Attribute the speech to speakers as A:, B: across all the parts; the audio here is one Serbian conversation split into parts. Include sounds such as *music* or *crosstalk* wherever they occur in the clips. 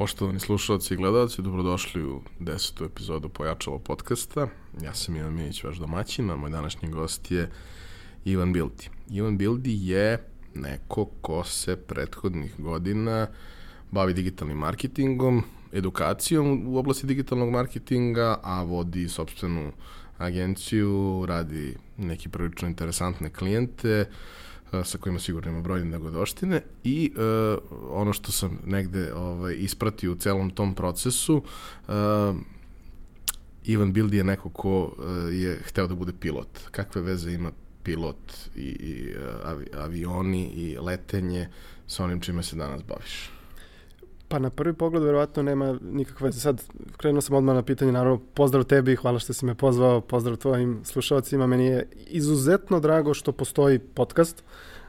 A: Poštovani slušalci i gledalci, dobrodošli u desetu epizodu Pojačalo podcasta. Ja sam Ivan Minić, vaš domaćin, a moj današnji gost je Ivan Bildi. Ivan Bildi je neko ko se prethodnih godina bavi digitalnim marketingom, edukacijom u oblasti digitalnog marketinga, a vodi sobstvenu agenciju, radi neki prilično interesantne klijente, sa kojima sigurno ima brojne negodoštine i uh, ono što sam negde ovaj, ispratio u celom tom procesu uh, Ivan Bildi je neko ko uh, je hteo da bude pilot. Kakve veze ima pilot i, i avi, avioni i letenje sa onim čime se danas baviš?
B: Pa na prvi pogled verovatno nema nikakve veze. Sad krenuo sam odmah na pitanje, naravno pozdrav tebi, hvala što si me pozvao, pozdrav tvojim slušalcima. Meni je izuzetno drago što postoji podcast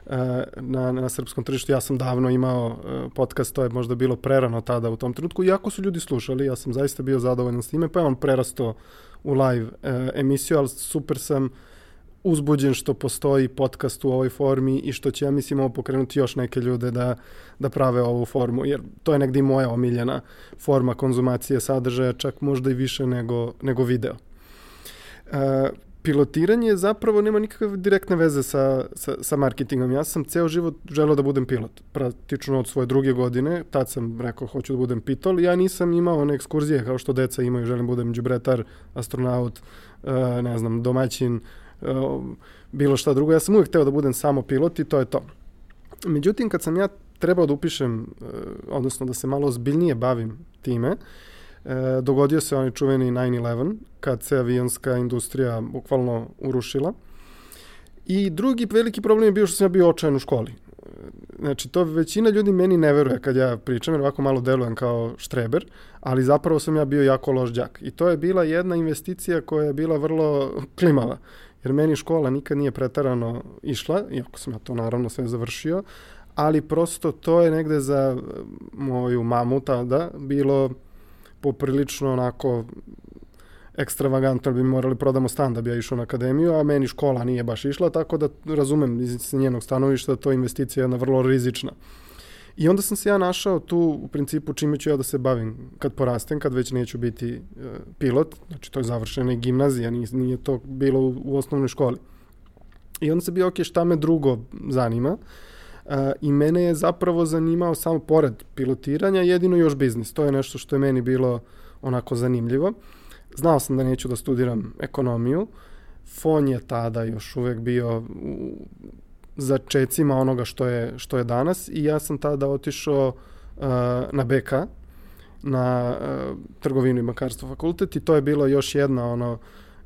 B: uh, na, na srpskom tržištu. Ja sam davno imao uh, podcast, to je možda bilo prerano tada u tom trenutku. Iako su ljudi slušali, ja sam zaista bio zadovoljan s time, pa je on prerasto u live uh, emisiju, ali super sam uzbuđen što postoji podcast u ovoj formi i što će, ja mislim, ovo pokrenuti još neke ljude da, da prave ovu formu, jer to je negdje moja omiljena forma konzumacije sadržaja, čak možda i više nego, nego video. E, pilotiranje zapravo nema nikakve direktne veze sa, sa, sa marketingom. Ja sam ceo život želeo da budem pilot, praktično od svoje druge godine, tad sam rekao hoću da budem pitol, ja nisam imao one ekskurzije kao što deca imaju, želim da budem džubretar, astronaut, e, ne znam, domaćin, bilo šta drugo. Ja sam uvijek hteo da budem samo pilot i to je to. Međutim, kad sam ja trebao da upišem, e, odnosno da se malo ozbiljnije bavim time, e, dogodio se onaj čuveni 9-11, kad se avionska industrija bukvalno urušila. I drugi veliki problem je bio što sam ja bio očajan u školi. Znači, to većina ljudi meni ne veruje kad ja pričam, jer ovako malo delujem kao štreber, ali zapravo sam ja bio jako loš đak. I to je bila jedna investicija koja je bila vrlo klimava jer meni škola nikad nije pretarano išla, iako sam ja to naravno sve završio, ali prosto to je negde za moju mamu tada bilo poprilično onako ekstravagantno bi morali prodamo stan da bi ja išao na akademiju, a meni škola nije baš išla, tako da razumem iz njenog stanovišta da to je investicija jedna vrlo rizična. I onda sam se ja našao tu u principu čime ću ja da se bavim kad porastem, kad već neću biti uh, pilot, znači to je završena gimnazija, nije, nije to bilo u, u osnovnoj školi. I onda se bio, ok, šta me drugo zanima? Uh, I mene je zapravo zanimao samo pored pilotiranja jedino još biznis. To je nešto što je meni bilo onako zanimljivo. Znao sam da neću da studiram ekonomiju. Fon je tada još uvek bio u, začecima onoga što je, što je danas i ja sam tada otišao uh, na BK, na uh, trgovinu i makarstvo fakultet i to je bilo još jedna ono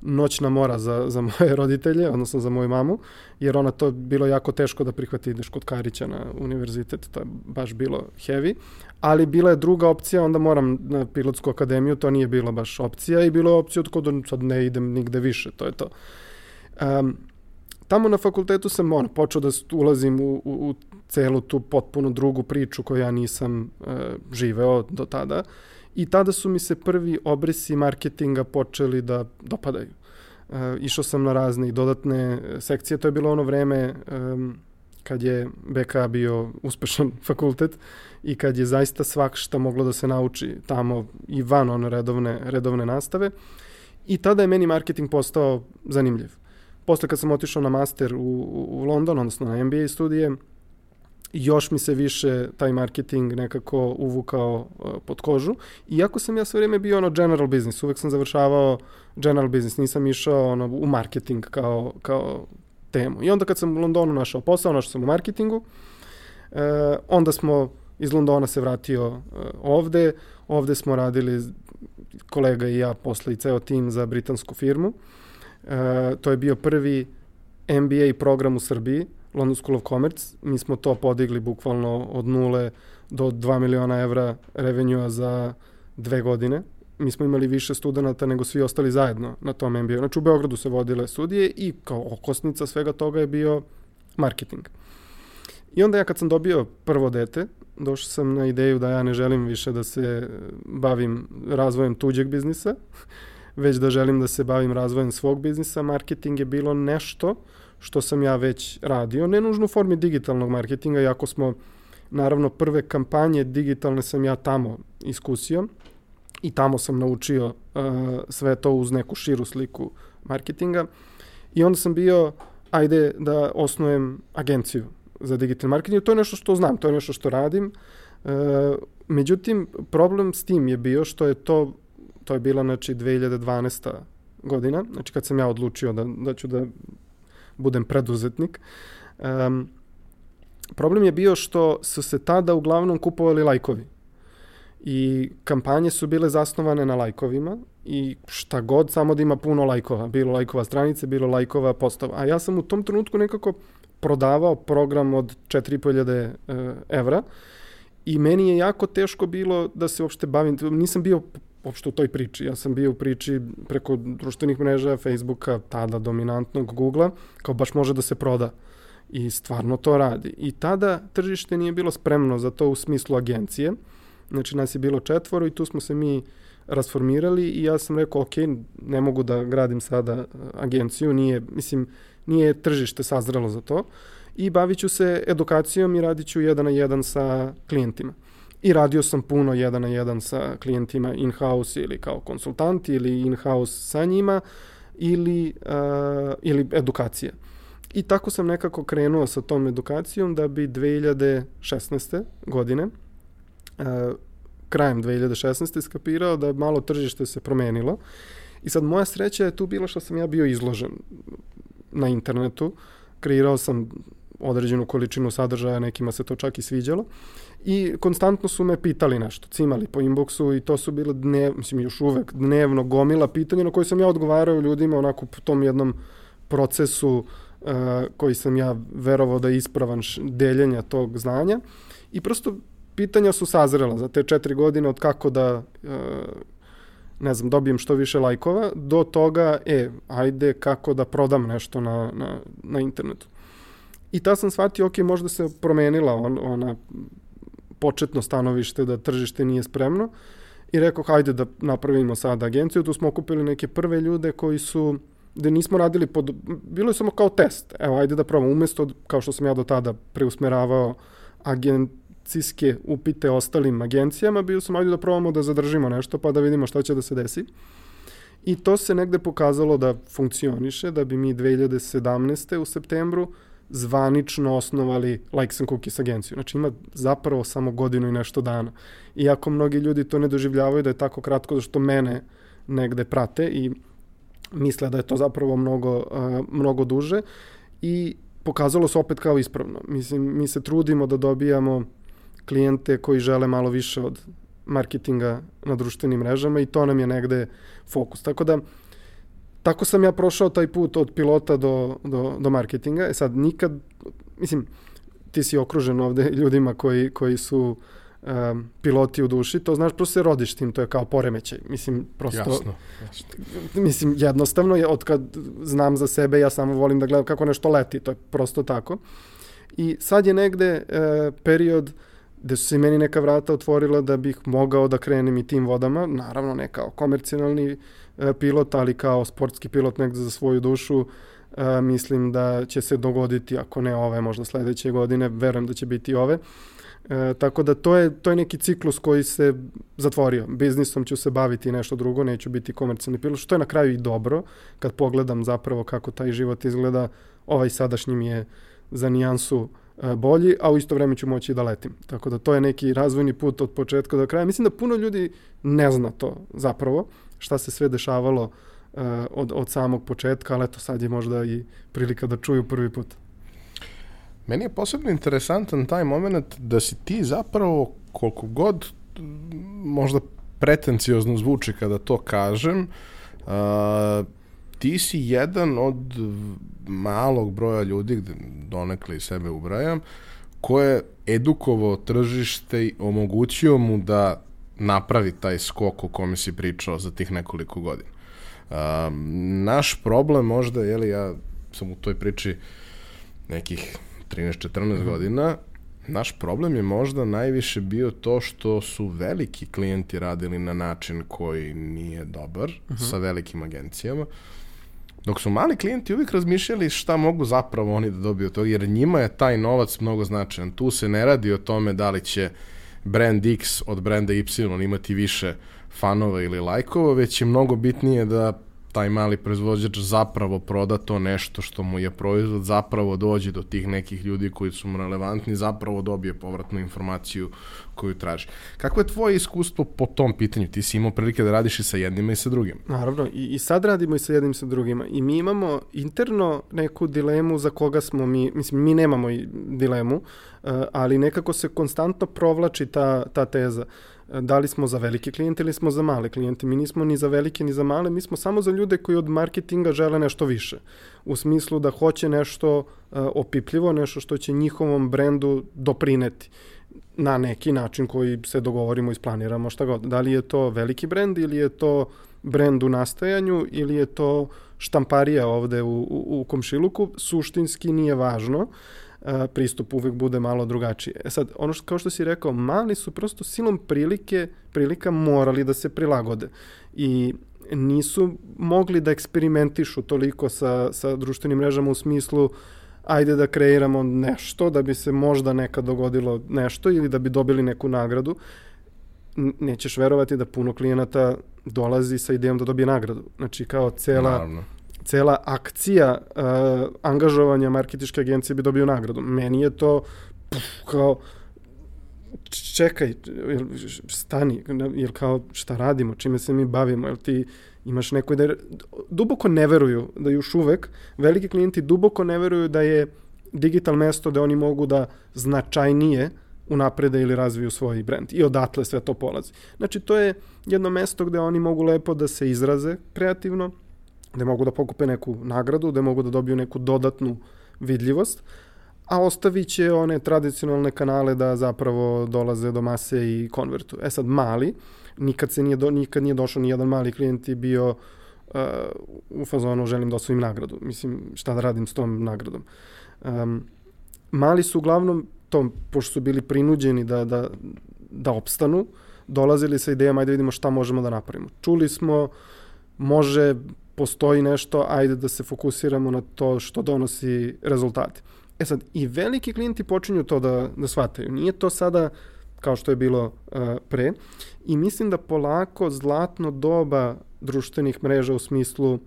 B: noćna mora za, za *laughs* moje roditelje, odnosno za moju mamu, jer ona to bilo jako teško da prihvati ideš kod Karića na univerzitet, to je baš bilo heavy, ali bila je druga opcija, onda moram na pilotsku akademiju, to nije bila baš opcija i bilo je opcija od da sad ne idem nigde više, to je to. Um, tamo na fakultetu sam on, počeo da ulazim u, u, u celu tu potpuno drugu priču koju ja nisam e, živeo do tada i tada su mi se prvi obrisi marketinga počeli da dopadaju. E, išao sam na razne i dodatne sekcije, to je bilo ono vreme e, kad je BK bio uspešan *laughs* fakultet i kad je zaista svak šta moglo da se nauči tamo i van one redovne, redovne nastave. I tada je meni marketing postao zanimljiv posle kad sam otišao na master u, u London, odnosno na MBA studije, još mi se više taj marketing nekako uvukao uh, pod kožu. Iako sam ja sve vrijeme bio ono general business, uvek sam završavao general business, nisam išao ono u marketing kao, kao temu. I onda kad sam u Londonu našao posao, našao sam u marketingu, uh, onda smo iz Londona se vratio uh, ovde, ovde smo radili kolega i ja posle i ceo tim za britansku firmu. E, to je bio prvi MBA program u Srbiji, London School of Commerce. Mi smo to podigli bukvalno od nule do 2 miliona evra revenjua za dve godine. Mi smo imali više studenta nego svi ostali zajedno na tom MBA. Znači u Beogradu se vodile studije i kao okosnica svega toga je bio marketing. I onda ja kad sam dobio prvo dete, došao sam na ideju da ja ne želim više da se bavim razvojem tuđeg biznisa, već da želim da se bavim razvojem svog biznisa, marketing je bilo nešto što sam ja već radio, ne nužno u formi digitalnog marketinga, iako smo Naravno, prve kampanje digitalne sam ja tamo iskusio i tamo sam naučio uh, sve to uz neku širu sliku marketinga. I onda sam bio, ajde da osnujem agenciju za digitalni marketing. To je nešto što znam, to je nešto što radim. Uh, međutim, problem s tim je bio što je to, to je bila znači 2012. godina, znači kad sam ja odlučio da, da ću da budem preduzetnik. Um, problem je bio što su se tada uglavnom kupovali lajkovi. I kampanje su bile zasnovane na lajkovima i šta god, samo da ima puno lajkova. Bilo lajkova stranice, bilo lajkova postava. A ja sam u tom trenutku nekako prodavao program od 4500 e, evra i meni je jako teško bilo da se uopšte bavim, nisam bio uopšte u toj priči. Ja sam bio u priči preko društvenih mreža, Facebooka, tada dominantnog Googlea, kao baš može da se proda. I stvarno to radi. I tada tržište nije bilo spremno za to u smislu agencije. Znači nas je bilo četvoro i tu smo se mi rasformirali i ja sam rekao, ok, ne mogu da gradim sada uh, agenciju, nije, mislim, nije tržište sazrelo za to i bavit ću se edukacijom i radit ću jedan na jedan sa klijentima. I radio sam puno jedan na jedan sa klijentima in-house ili kao konsultant ili in-house sa njima ili, uh, ili edukacija. I tako sam nekako krenuo sa tom edukacijom da bi 2016. godine uh, krajem 2016. skapirao da malo tržište se promenilo. I sad moja sreća je tu bila što sam ja bio izložen na internetu. Kreirao sam određenu količinu sadržaja, nekima se to čak i sviđalo. I konstantno su me pitali nešto, cimali po inboxu i to su bile dnev, mislim još uvek dnevno gomila pitanja na koje sam ja odgovarao ljudima onako po tom jednom procesu uh, koji sam ja verovao da je ispravan deljenja tog znanja. I prosto pitanja su sazrela za te četiri godine od kako da uh, ne znam, dobijem što više lajkova, do toga, e, ajde kako da prodam nešto na, na, na internetu. I ta sam shvatio, ok, možda se promenila on, ona početno stanovište da tržište nije spremno i rekao, hajde da napravimo sad agenciju. Tu smo okupili neke prve ljude koji su, gde nismo radili pod, bilo je samo kao test. Evo, ajde da probamo. Umesto, kao što sam ja do tada preusmeravao agencijske upite ostalim agencijama, bio sam, ajde da probamo da zadržimo nešto, pa da vidimo šta će da se desi. I to se negde pokazalo da funkcioniše, da bi mi 2017. u septembru zvanično osnovali Likes and Cookies agenciju. Znači ima zapravo samo godinu i nešto dana. Iako mnogi ljudi to ne doživljavaju da je tako kratko, zašto mene negde prate i misle da je to zapravo mnogo, uh, mnogo duže i pokazalo se opet kao ispravno. Mislim, mi se trudimo da dobijamo klijente koji žele malo više od marketinga na društvenim mrežama i to nam je negde fokus. Tako da tako sam ja prošao taj put od pilota do, do, do marketinga. E sad, nikad, mislim, ti si okružen ovde *laughs* ljudima koji, koji su um, piloti u duši, to znaš, prosto se rodiš tim, to je kao poremećaj. Mislim, prosto...
A: Jasno, jasno.
B: Mislim, jednostavno, je, od kad znam za sebe, ja samo volim da gledam kako nešto leti, to je prosto tako. I sad je negde e, period gde su se meni neka vrata otvorila da bih mogao da krenem i tim vodama, naravno ne kao komercionalni E, pilot, ali kao sportski pilot negde za svoju dušu, e, mislim da će se dogoditi, ako ne ove, možda sledeće godine, verujem da će biti ove. E, tako da to je, to je neki ciklus koji se zatvorio. Biznisom ću se baviti nešto drugo, neću biti komercijalni pilot, što je na kraju i dobro, kad pogledam zapravo kako taj život izgleda, ovaj sadašnji mi je za nijansu e, bolji, a u isto vreme ću moći da letim. Tako da to je neki razvojni put od početka do kraja. Mislim da puno ljudi ne zna to zapravo, šta se sve dešavalo uh, od, od samog početka, ali eto sad je možda i prilika da čuju prvi put.
A: Meni je posebno interesantan taj moment da si ti zapravo koliko god možda pretenciozno zvuči kada to kažem, uh, ti si jedan od malog broja ljudi, gde donekle i sebe ubrajam, ko je edukovao tržište i omogućio mu da napravi taj skok o kome si pričao za tih nekoliko godina. Um, naš problem možda, jeli, ja sam u toj priči nekih 13-14 mm -hmm. godina, naš problem je možda najviše bio to što su veliki klijenti radili na način koji nije dobar mm -hmm. sa velikim agencijama. Dok su mali klijenti uvijek razmišljali šta mogu zapravo oni da dobiju toga, jer njima je taj novac mnogo značajan. Tu se ne radi o tome da li će brand X od brenda Y imati više fanova ili lajkova, već je mnogo bitnije da taj mali proizvođač zapravo proda to nešto što mu je proizvod, zapravo dođe do tih nekih ljudi koji su mu relevantni, zapravo dobije povratnu informaciju koju traži. Kako je tvoje iskustvo po tom pitanju? Ti si imao prilike da radiš i sa jednima i sa drugim.
B: Naravno, i, i sad radimo i sa jednim i sa drugima. I mi imamo interno neku dilemu za koga smo mi, mislim, mi nemamo dilemu, uh, ali nekako se konstantno provlači ta, ta teza da li smo za velike klijente ili smo za male klijente. Mi nismo ni za velike ni za male, mi smo samo za ljude koji od marketinga žele nešto više. U smislu da hoće nešto uh, opipljivo, nešto što će njihovom brendu doprineti na neki način koji se dogovorimo i splaniramo šta god. Da li je to veliki brend ili je to brend u nastajanju ili je to štamparija ovde u, u, u komšiluku, suštinski nije važno. Uh, pristup uvek bude malo drugačiji. E sad, ono što, kao što si rekao, mali su prosto silom prilike, prilika morali da se prilagode. I nisu mogli da eksperimentišu toliko sa, sa društvenim mrežama u smislu ajde da kreiramo nešto da bi se možda nekad dogodilo nešto ili da bi dobili neku nagradu. Nećeš verovati da puno klijenata dolazi sa idejom da dobije nagradu. Znači kao cela Naravno cela akcija uh, angažovanja marketičke agencije bi dobio nagradu. Meni je to puf, kao čekaj, jel, stani, jel kao šta radimo, čime se mi bavimo, jel ti imaš neko da duboko ne veruju da još uvek veliki klijenti duboko ne veruju da je digital mesto da oni mogu da značajnije unaprede ili razviju svoj brand. I odatle sve to polazi. Znači, to je jedno mesto gde oni mogu lepo da se izraze kreativno, gde mogu da pokupe neku nagradu, gde mogu da dobiju neku dodatnu vidljivost, a ostavit će one tradicionalne kanale da zapravo dolaze do mase i konvertu. E sad, mali, nikad, se nije, do, nikad nije došao ni jedan mali klijent i bio uh, u fazonu želim da osvojim nagradu. Mislim, šta da radim s tom nagradom. Um, mali su uglavnom, to, pošto su bili prinuđeni da, da, da opstanu, dolazili sa idejama, ajde vidimo šta možemo da napravimo. Čuli smo, može postoji nešto, ajde da se fokusiramo na to što donosi rezultate. E sad, i veliki klijenti počinju to da, da shvataju. Nije to sada kao što je bilo uh, pre i mislim da polako zlatno doba društvenih mreža u smislu uh,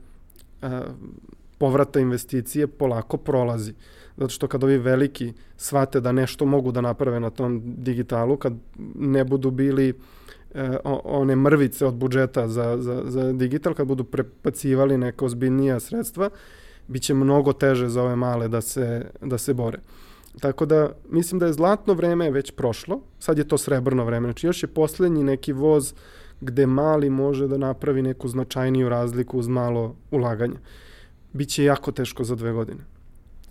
B: povrata investicije polako prolazi. Zato što kad ovi veliki shvate da nešto mogu da naprave na tom digitalu, kad ne budu bili e, one mrvice od budžeta za, za, za digital, kad budu prepacivali neka ozbiljnija sredstva, bit će mnogo teže za ove male da se, da se bore. Tako da mislim da je zlatno vreme već prošlo, sad je to srebrno vreme, znači još je poslednji neki voz gde mali može da napravi neku značajniju razliku uz malo ulaganja. Biće jako teško za dve godine.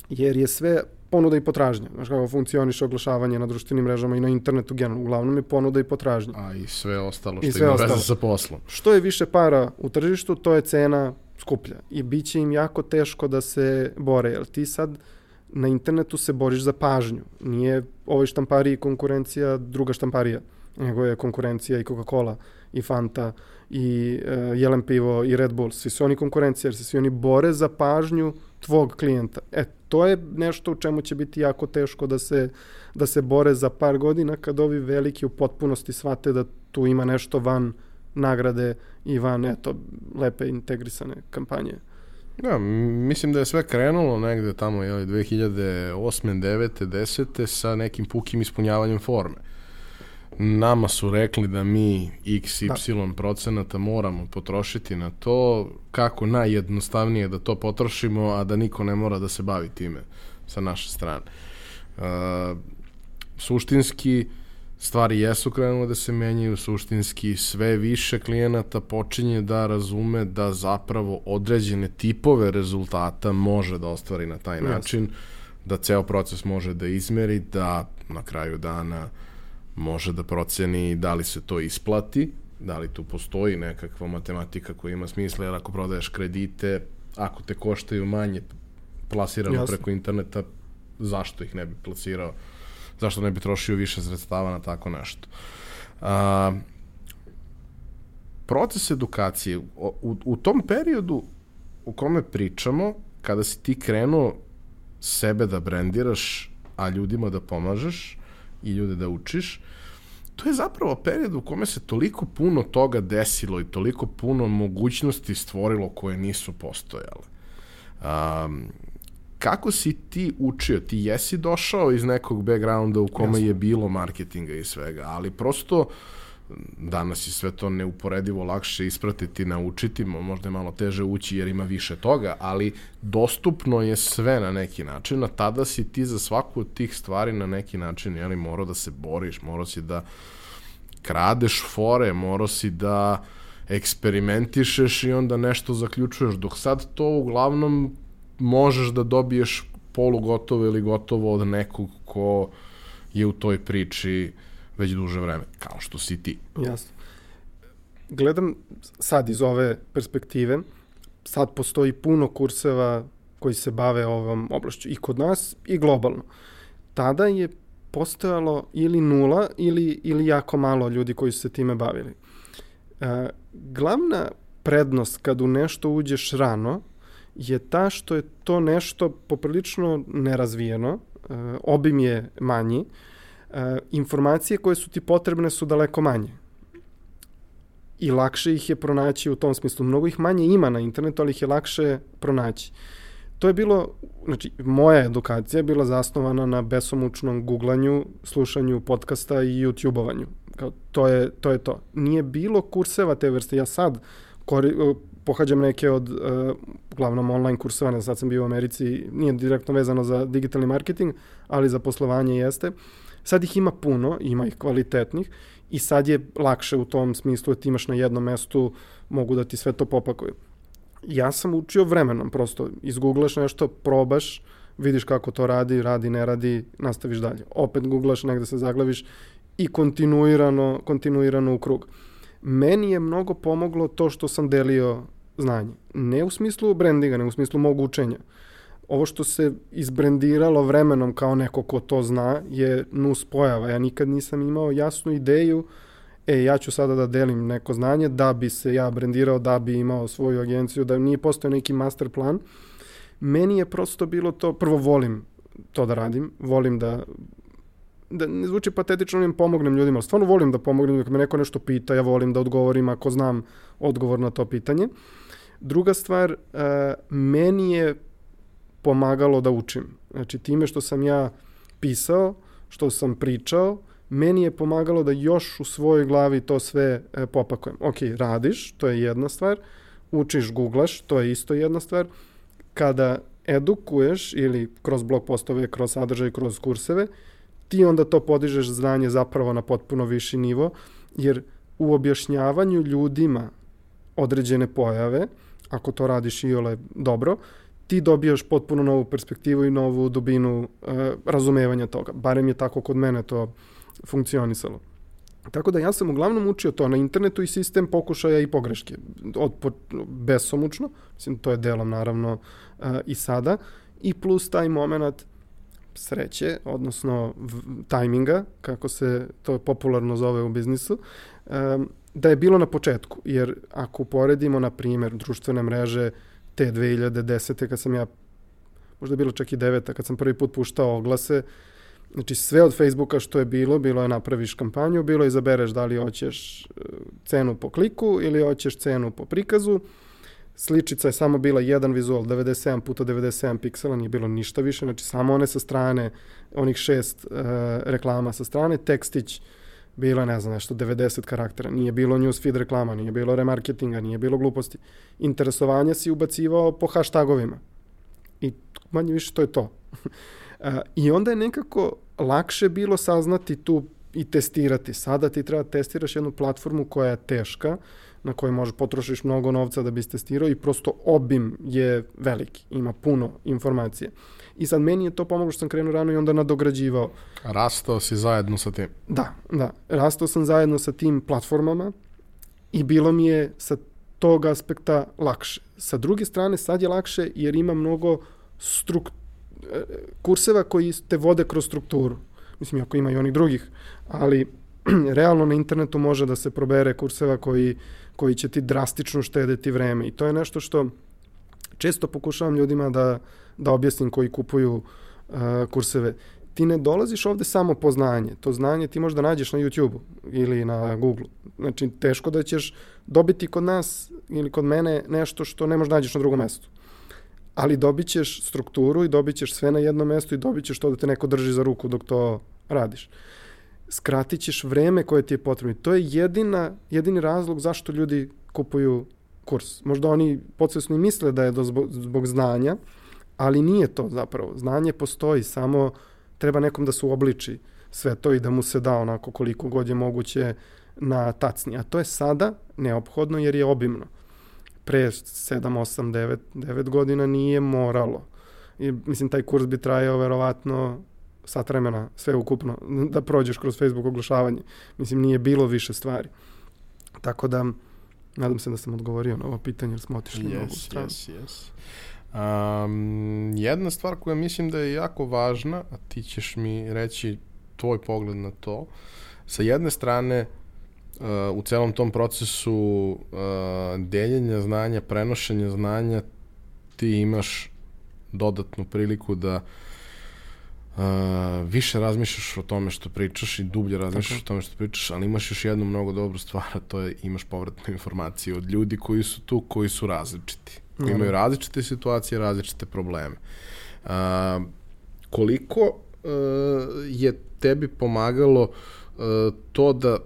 B: Jer je sve ponuda i potražnja. Znaš kako funkcioniše oglašavanje na društvenim mrežama i na internetu generalno. Uglavnom je ponuda i potražnja.
A: A i sve ostalo što sve ima ostalo. veze sa poslom.
B: Što je više para u tržištu, to je cena skuplja. I bit će im jako teško da se bore. Jer ti sad na internetu se boriš za pažnju. Nije ovoj štampariji konkurencija druga štamparija, nego je konkurencija i Coca-Cola i Fanta i uh, Jelen pivo i Red Bull. Svi su oni konkurencija jer se svi oni bore za pažnju tvog klijenta. E, to je nešto u čemu će biti jako teško da se, da se bore za par godina kad ovi veliki u potpunosti shvate da tu ima nešto van nagrade i van, eto, lepe integrisane kampanje.
A: Da, mislim da je sve krenulo negde tamo, jeli, 2008. 9. 10. sa nekim pukim ispunjavanjem forme nama su rekli da mi x, y da. procenata moramo potrošiti na to, kako najjednostavnije da to potrošimo, a da niko ne mora da se bavi time sa naše strane. Uh, suštinski, stvari jesu krenule da se menjaju, suštinski sve više klijenata počinje da razume da zapravo određene tipove rezultata može da ostvari na taj način, da ceo proces može da izmeri, da na kraju dana uh, može da proceni da li se to isplati, da li tu postoji nekakva matematika koja ima smisla, jer ako prodaješ kredite, ako te koštaju manje plasirano Jasne. preko interneta, zašto ih ne bi plasirao? Zašto ne bi trošio više sredstava na tako nešto? A, proces edukacije, u, u tom periodu u kome pričamo kada si ti krenuo sebe da brendiraš, a ljudima da pomažeš i ljude da učiš, to je zapravo period u kome se toliko puno toga desilo i toliko puno mogućnosti stvorilo koje nisu postojale. Um, kako si ti učio? Ti jesi došao iz nekog backgrounda u kome Jasno. je bilo marketinga i svega, ali prosto danas je sve to neuporedivo lakše ispratiti, naučiti, možda je malo teže ući jer ima više toga, ali dostupno je sve na neki način, a tada si ti za svaku od tih stvari na neki način, jeli, morao da se boriš, morao si da kradeš fore, morao si da eksperimentišeš i onda nešto zaključuješ, dok sad to uglavnom možeš da dobiješ polugotovo ili gotovo od nekog ko je u toj priči već duže vreme, kao što si ti.
B: Jasno. Gledam sad iz ove perspektive, sad postoji puno kurseva koji se bave ovom oblašću i kod nas i globalno. Tada je postojalo ili nula ili, ili jako malo ljudi koji su se time bavili. E, glavna prednost kad u nešto uđeš rano je ta što je to nešto poprilično nerazvijeno, e, obim je manji, e, informacije koje su ti potrebne su daleko manje. I lakše ih je pronaći u tom smislu. Mnogo ih manje ima na internetu, ali ih je lakše pronaći. To je bilo, znači, moja edukacija je bila zasnovana na besomučnom googlanju, slušanju podcasta i youtube-ovanju. Kao, to, je, to je to. Nije bilo kurseva te vrste. Ja sad kori, pohađam neke od, uh, uglavnom online kurseva, ne, sad sam bio u Americi, nije direktno vezano za digitalni marketing, ali za poslovanje jeste. Sad ih ima puno, ima ih kvalitetnih i sad je lakše u tom smislu da ti imaš na jednom mestu, mogu da ti sve to popakuju. Ja sam učio vremenom, prosto izgooglaš nešto, probaš, vidiš kako to radi, radi, ne radi, nastaviš dalje. Opet googlaš, negde se zaglaviš i kontinuirano, kontinuirano u krug. Meni je mnogo pomoglo to što sam delio znanje. Ne u smislu brandinga, ne u smislu mog učenja. Ovo što se izbrendiralo vremenom kao neko ko to zna je nus pojava. Ja nikad nisam imao jasnu ideju e, ja ću sada da delim neko znanje da bi se ja brendirao, da bi imao svoju agenciju, da nije postao neki master plan. Meni je prosto bilo to, prvo volim to da radim, volim da da ne zvuči patetično, im pomognem ljudima, stvarno volim da pomognem, kad me neko nešto pita, ja volim da odgovorim ako znam odgovor na to pitanje. Druga stvar, uh, meni je pomagalo da učim. Znači, time što sam ja pisao, što sam pričao, meni je pomagalo da još u svojoj glavi to sve e, popakujem. Ok, radiš, to je jedna stvar, učiš, googlaš, to je isto jedna stvar. Kada edukuješ ili kroz blog postove, kroz sadržaj, kroz kurseve, ti onda to podižeš znanje zapravo na potpuno viši nivo, jer u objašnjavanju ljudima određene pojave, ako to radiš i ole dobro, ti dobijaš potpuno novu perspektivu i novu dubinu e, razumevanja toga. Barem je tako kod mene to funkcionisalo. Tako da ja sam uglavnom učio to na internetu i sistem pokušaja i pogreške. Od, po, besomučno, mislim to je delom naravno e, i sada, i plus taj moment sreće, odnosno tajminga, kako se to popularno zove u biznisu, e, da je bilo na početku, jer ako uporedimo, na primjer, društvene mreže te 2010. kad sam ja, možda bilo čak i deveta, kad sam prvi put puštao oglase, znači sve od Facebooka što je bilo, bilo je napraviš kampanju, bilo je izabereš da li hoćeš e, cenu po kliku ili hoćeš cenu po prikazu, Sličica je samo bila jedan vizual, 97 puta 97 piksela, nije bilo ništa više, znači samo one sa strane, onih šest uh, reklama sa strane, tekstić bilo je, ne znam, nešto 90 karaktera, nije bilo newsfeed reklama, nije bilo remarketinga, nije bilo gluposti. Interesovanje si ubacivao po hashtagovima. I manje više to je to. *laughs* I onda je nekako lakše bilo saznati tu i testirati. Sada ti treba da testiraš jednu platformu koja je teška, na kojoj možeš potrošiš mnogo novca da bi testirao i prosto obim je veliki, ima puno informacije. I sad meni je to pomoglo što sam krenuo rano i onda nadograđivao.
A: Rastao si zajedno sa tim?
B: Da, da. Rastao sam zajedno sa tim platformama i bilo mi je sa tog aspekta lakše. Sa druge strane, sad je lakše jer ima mnogo struk... kurseva koji te vode kroz strukturu. Mislim, ako ima i onih drugih, ali *clears throat* realno na internetu može da se probere kurseva koji, koji će ti drastično štedeti vreme i to je nešto što često pokušavam ljudima da, da objasnim koji kupuju uh, kurseve. Ti ne dolaziš ovde samo po znanje. To znanje ti možda nađeš na YouTube ili na Google. Znači, teško da ćeš dobiti kod nas ili kod mene nešto što ne možeš nađeš na drugom mestu. Ali dobit ćeš strukturu i dobit ćeš sve na jednom mestu i dobit ćeš to da te neko drži za ruku dok to radiš. Skratit ćeš vreme koje ti je potrebno. To je jedina, jedini razlog zašto ljudi kupuju kurs. Možda oni podsvesno misle da je to zbog, zbog znanja, ali nije to zapravo. Znanje postoji, samo treba nekom da se uobliči sve to i da mu se da onako koliko god je moguće na tacni. A to je sada neophodno jer je obimno. Pre 7, 8, 9, 9 godina nije moralo. I, mislim, taj kurs bi trajao verovatno sat vremena, sve ukupno, *laughs* da prođeš kroz Facebook oglašavanje. Mislim, nije bilo više stvari. Tako da, nadam se da sam odgovorio na ovo pitanje, jer smo otišli yes, mnogo stranu.
A: Yes, yes. Um, jedna stvar koja mislim da je jako važna, a ti ćeš mi reći tvoj pogled na to, sa jedne strane uh, u celom tom procesu uh, deljenja znanja, prenošenja znanja, ti imaš dodatnu priliku da uh, više razmišljaš o tome što pričaš i dublje razmišljaš Tako. o tome što pričaš, ali imaš još jednu mnogo dobru stvar, a to je imaš povratnu informaciju od ljudi koji su tu, koji su različiti koji imaju različite situacije, različite probleme. A, koliko uh, je tebi pomagalo uh, to da,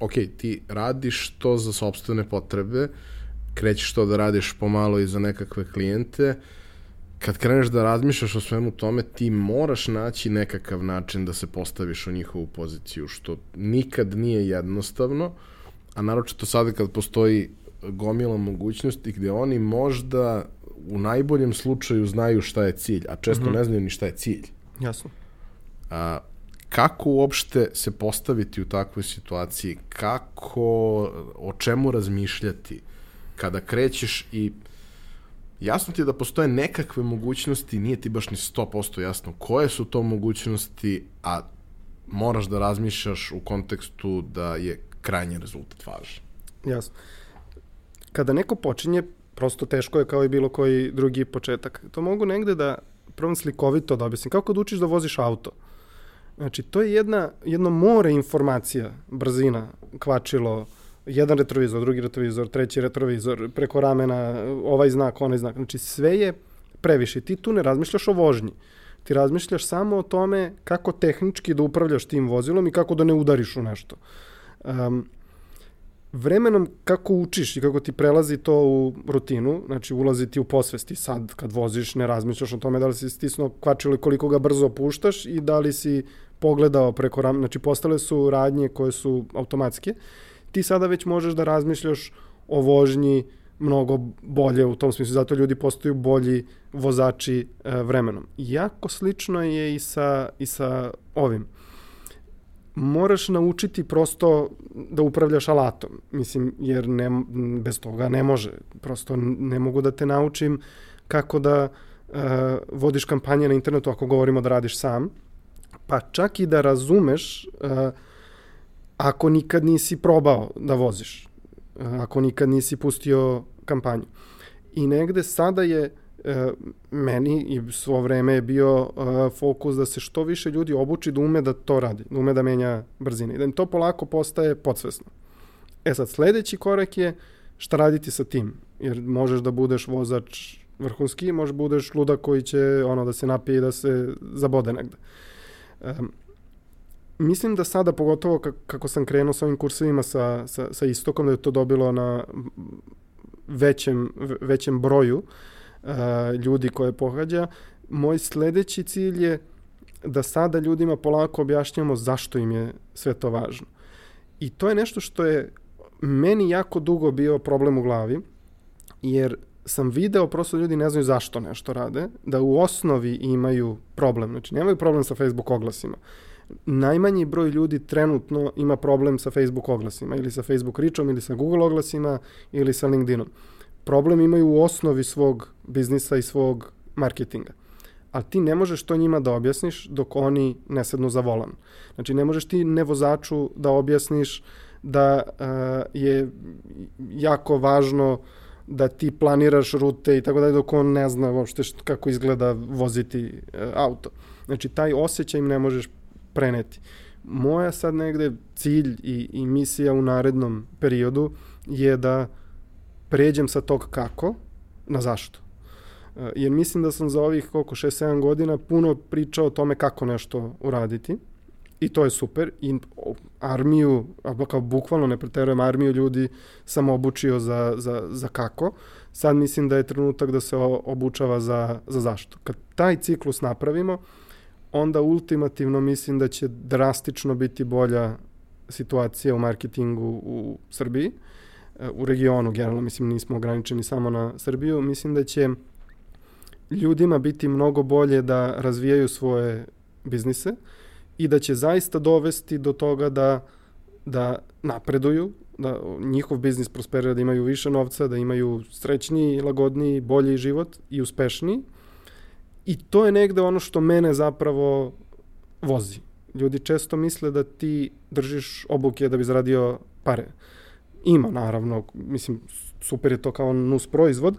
A: ok, ti radiš to za sobstvene potrebe, krećeš to da radiš pomalo i za nekakve klijente, kad kreneš da razmišljaš o svemu tome, ti moraš naći nekakav način da se postaviš u njihovu poziciju, što nikad nije jednostavno, a naročito sada kad postoji gomila mogućnosti gde oni možda u najboljem slučaju znaju šta je cilj, a često mm -hmm. ne znaju ni šta je cilj.
B: Jasno.
A: A, kako uopšte se postaviti u takvoj situaciji, kako, o čemu razmišljati kada krećeš i jasno ti je da postoje nekakve mogućnosti, nije ti baš ni 100% jasno koje su to mogućnosti, a moraš da razmišljaš u kontekstu da je krajnji rezultat važan.
B: Jasno kada neko počinje, prosto teško je kao i bilo koji drugi početak. To mogu negde da prvom slikovito da objasnim. Kako da učiš da voziš auto? Znači, to je jedna, jedno more informacija, brzina, kvačilo, jedan retrovizor, drugi retrovizor, treći retrovizor, preko ramena, ovaj znak, onaj znak. Znači, sve je previše. Ti tu ne razmišljaš o vožnji. Ti razmišljaš samo o tome kako tehnički da upravljaš tim vozilom i kako da ne udariš u nešto. Um, vremenom kako učiš i kako ti prelazi to u rutinu, znači ulazi ti u posvesti sad kad voziš, ne razmišljaš o tome da li si stisnuo kvačilo i koliko ga brzo puštaš i da li si pogledao preko ram, znači postale su radnje koje su automatske. Ti sada već možeš da razmišljaš o vožnji mnogo bolje u tom smislu, zato ljudi postaju bolji vozači e, vremenom. Jako slično je i sa, i sa ovim moraš naučiti prosto da upravljaš alatom, mislim, jer ne, bez toga ne može. Prosto ne mogu da te naučim kako da uh, vodiš kampanje na internetu ako govorimo da radiš sam, pa čak i da razumeš uh, ako nikad nisi probao da voziš, ako nikad nisi pustio kampanju. I negde sada je e, meni i svo vreme je bio e, fokus da se što više ljudi obuči da ume da to radi, da ume da menja brzine i da im to polako postaje podsvesno. E sad, sledeći korak je šta raditi sa tim, jer možeš da budeš vozač vrhunski, možeš da budeš ludak koji će ono da se napije i da se zabode negde. E, mislim da sada, pogotovo kako sam krenuo sa ovim kursevima sa, sa, sa istokom, da je to dobilo na većem, većem broju, uh, ljudi koje pohađa. Moj sledeći cilj je da sada ljudima polako objašnjamo zašto im je sve to važno. I to je nešto što je meni jako dugo bio problem u glavi, jer sam video, prosto ljudi ne znaju zašto nešto rade, da u osnovi imaju problem. Znači, nemaju problem sa Facebook oglasima. Najmanji broj ljudi trenutno ima problem sa Facebook oglasima, ili sa Facebook ričom, ili sa Google oglasima, ili sa LinkedInom problem imaju u osnovi svog biznisa i svog marketinga. Ali ti ne možeš to njima da objasniš dok oni ne sednu za volan. Znači ne možeš ti nevozaču da objasniš da uh, je jako važno da ti planiraš rute i tako dalje dok on ne zna uopšte što, kako izgleda voziti e, auto. Znači taj osjećaj im ne možeš preneti. Moja sad negde cilj i, i misija u narednom periodu je da pređem sa tog kako na zašto. E, jer mislim da sam za ovih koliko 6-7 godina puno pričao o tome kako nešto uraditi i to je super i armiju, kao bukvalno ne preterujem armiju ljudi sam obučio za, za, za kako. Sad mislim da je trenutak da se obučava za, za zašto. Kad taj ciklus napravimo, onda ultimativno mislim da će drastično biti bolja situacija u marketingu u Srbiji, e, u regionu generalno, mislim nismo ograničeni samo na Srbiju, mislim da će ljudima biti mnogo bolje da razvijaju svoje biznise i da će zaista dovesti do toga da, da napreduju, da njihov biznis prosperira, da imaju više novca, da imaju srećniji, lagodniji, bolji život i uspešniji. I to je negde ono što mene zapravo vozi. Ljudi često misle da ti držiš obuke da bi zaradio pare. Ima, naravno, mislim, super je to kao nus proizvod,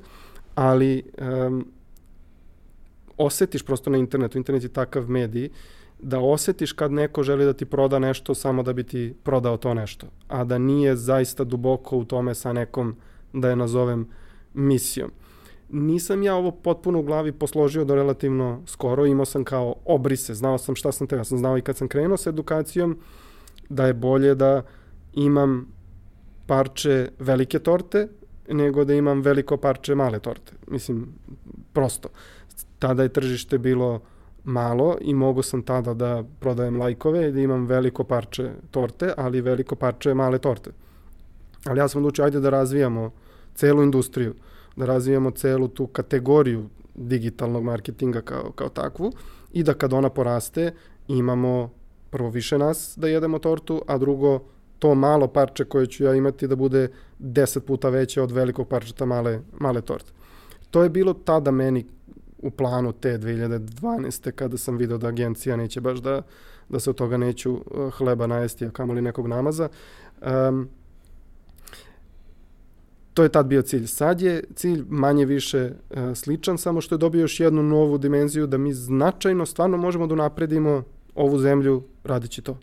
B: ali um, osetiš prosto na internetu, internet je takav medij, da osetiš kad neko želi da ti proda nešto samo da bi ti prodao to nešto, a da nije zaista duboko u tome sa nekom, da je nazovem, misijom. Nisam ja ovo potpuno u glavi posložio do relativno skoro, imao sam kao obrise, znao sam šta sam teo, sam znao i kad sam krenuo sa edukacijom da je bolje da imam parče velike torte nego da imam veliko parče male torte. Mislim, prosto. Tada je tržište bilo malo i mogu sam tada da prodajem lajkove i da imam veliko parče torte, ali veliko parče male torte. Ali ja sam odlučio, ajde da razvijamo celu industriju, da razvijamo celu tu kategoriju digitalnog marketinga kao, kao takvu i da kad ona poraste imamo prvo više nas da jedemo tortu, a drugo to malo parče koje ću ja imati da bude 10 puta veće od velikog parčeta male, male torte. To je bilo tada meni u planu te 2012. kada sam video da agencija neće baš da, da se od toga neću uh, hleba najesti, a kamoli nekog namaza. Um, to je tad bio cilj. Sad je cilj manje više uh, sličan, samo što je dobio još jednu novu dimenziju da mi značajno stvarno možemo da napredimo ovu zemlju radići to.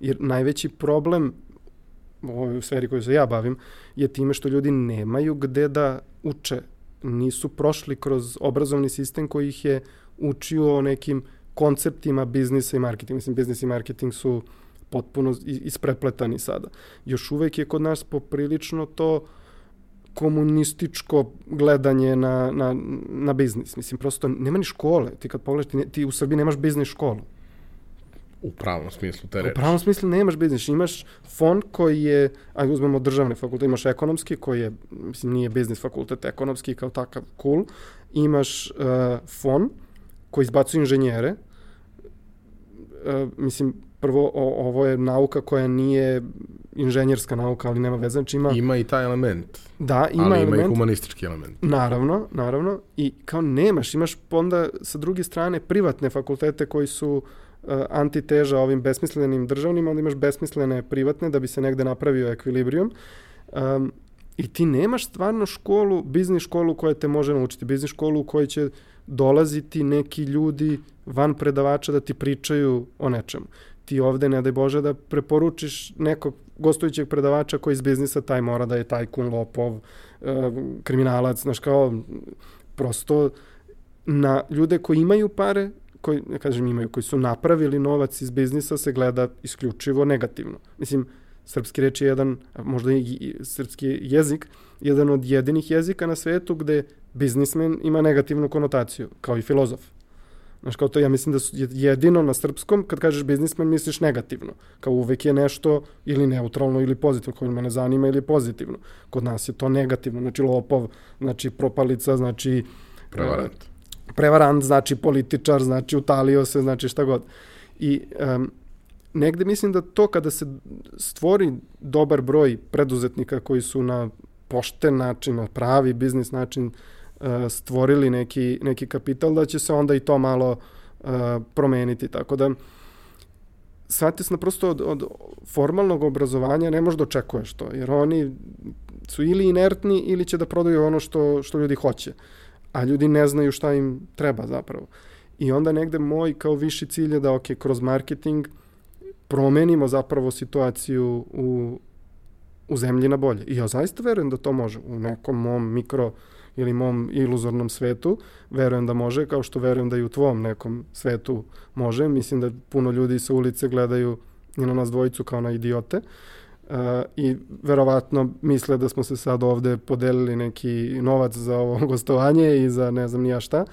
B: Jer najveći problem u ovoj sferi koju se ja bavim je time što ljudi nemaju gde da uče nisu prošli kroz obrazovni sistem koji ih je učio o nekim konceptima biznisa i marketinga. Mislim, biznis i marketing su potpuno isprepletani sada. Još uvek je kod nas poprilično to komunističko gledanje na, na, na biznis. Mislim, prosto nema ni škole. Ti kad pogledaš, ti, ne, ti u Srbiji nemaš biznis školu.
A: U pravom smislu te reči.
B: U pravom smislu nemaš biznis. Imaš fond koji je, ajde uzmemo državni fakultet, imaš ekonomski koji je, mislim nije biznis fakultet, ekonomski kao takav cool. Imaš uh, fond koji izbacuje inženjere. Uh, mislim, prvo, o, ovo je nauka koja nije inženjerska nauka, ali nema veze. Znači ima,
A: ima i taj element.
B: Da, ima
A: ali
B: element.
A: ima i humanistički element.
B: Naravno, naravno. I kao nemaš, imaš onda sa druge strane privatne fakultete koji su uh, antiteža ovim besmislenim državnim, onda imaš besmislene privatne da bi se negde napravio ekvilibrijum. Um, I ti nemaš stvarno školu, biznis školu koja te može naučiti, biznis školu u kojoj će dolaziti neki ljudi van predavača da ti pričaju o nečemu. Ti ovde, ne daj Bože, da preporučiš nekog gostujućeg predavača koji iz biznisa, taj mora da je tajkun, lopov, eh, kriminalac, znaš kao, prosto na ljude koji imaju pare koji, ne kažem imaju, koji su napravili novac iz biznisa se gleda isključivo negativno. Mislim, srpski reč je jedan, možda i srpski jezik, jedan od jedinih jezika na svetu gde biznismen ima negativnu konotaciju, kao i filozof. Znaš, kao to ja mislim da su jedino na srpskom, kad kažeš biznismen, misliš negativno. Kao uvek je nešto ili neutralno ili pozitivno, koji mene zanima ili pozitivno. Kod nas je to negativno, znači lopov, znači propalica, znači...
A: Prevarant
B: prevarant, znači političar, znači utalio se, znači šta god. I um, negde mislim da to kada se stvori dobar broj preduzetnika koji su na pošten način, na pravi biznis način uh, stvorili neki, neki kapital, da će se onda i to malo uh, promeniti. Tako da se prosto od, od formalnog obrazovanja ne možeš da očekuješ to, jer oni su ili inertni ili će da prodaju ono što, što ljudi hoće. A ljudi ne znaju šta im treba zapravo. I onda negde moj kao viši cilj je da, ok, kroz marketing promenimo zapravo situaciju u, u zemlji na bolje. I ja zaista verujem da to može u nekom mom mikro ili mom iluzornom svetu, verujem da može, kao što verujem da i u tvom nekom svetu može. Mislim da puno ljudi sa ulice gledaju i na nas dvojicu kao na idiote. Uh, I verovatno misle da smo se sad ovde podelili neki novac za ovo *laughs* gostovanje i za ne znam nija šta.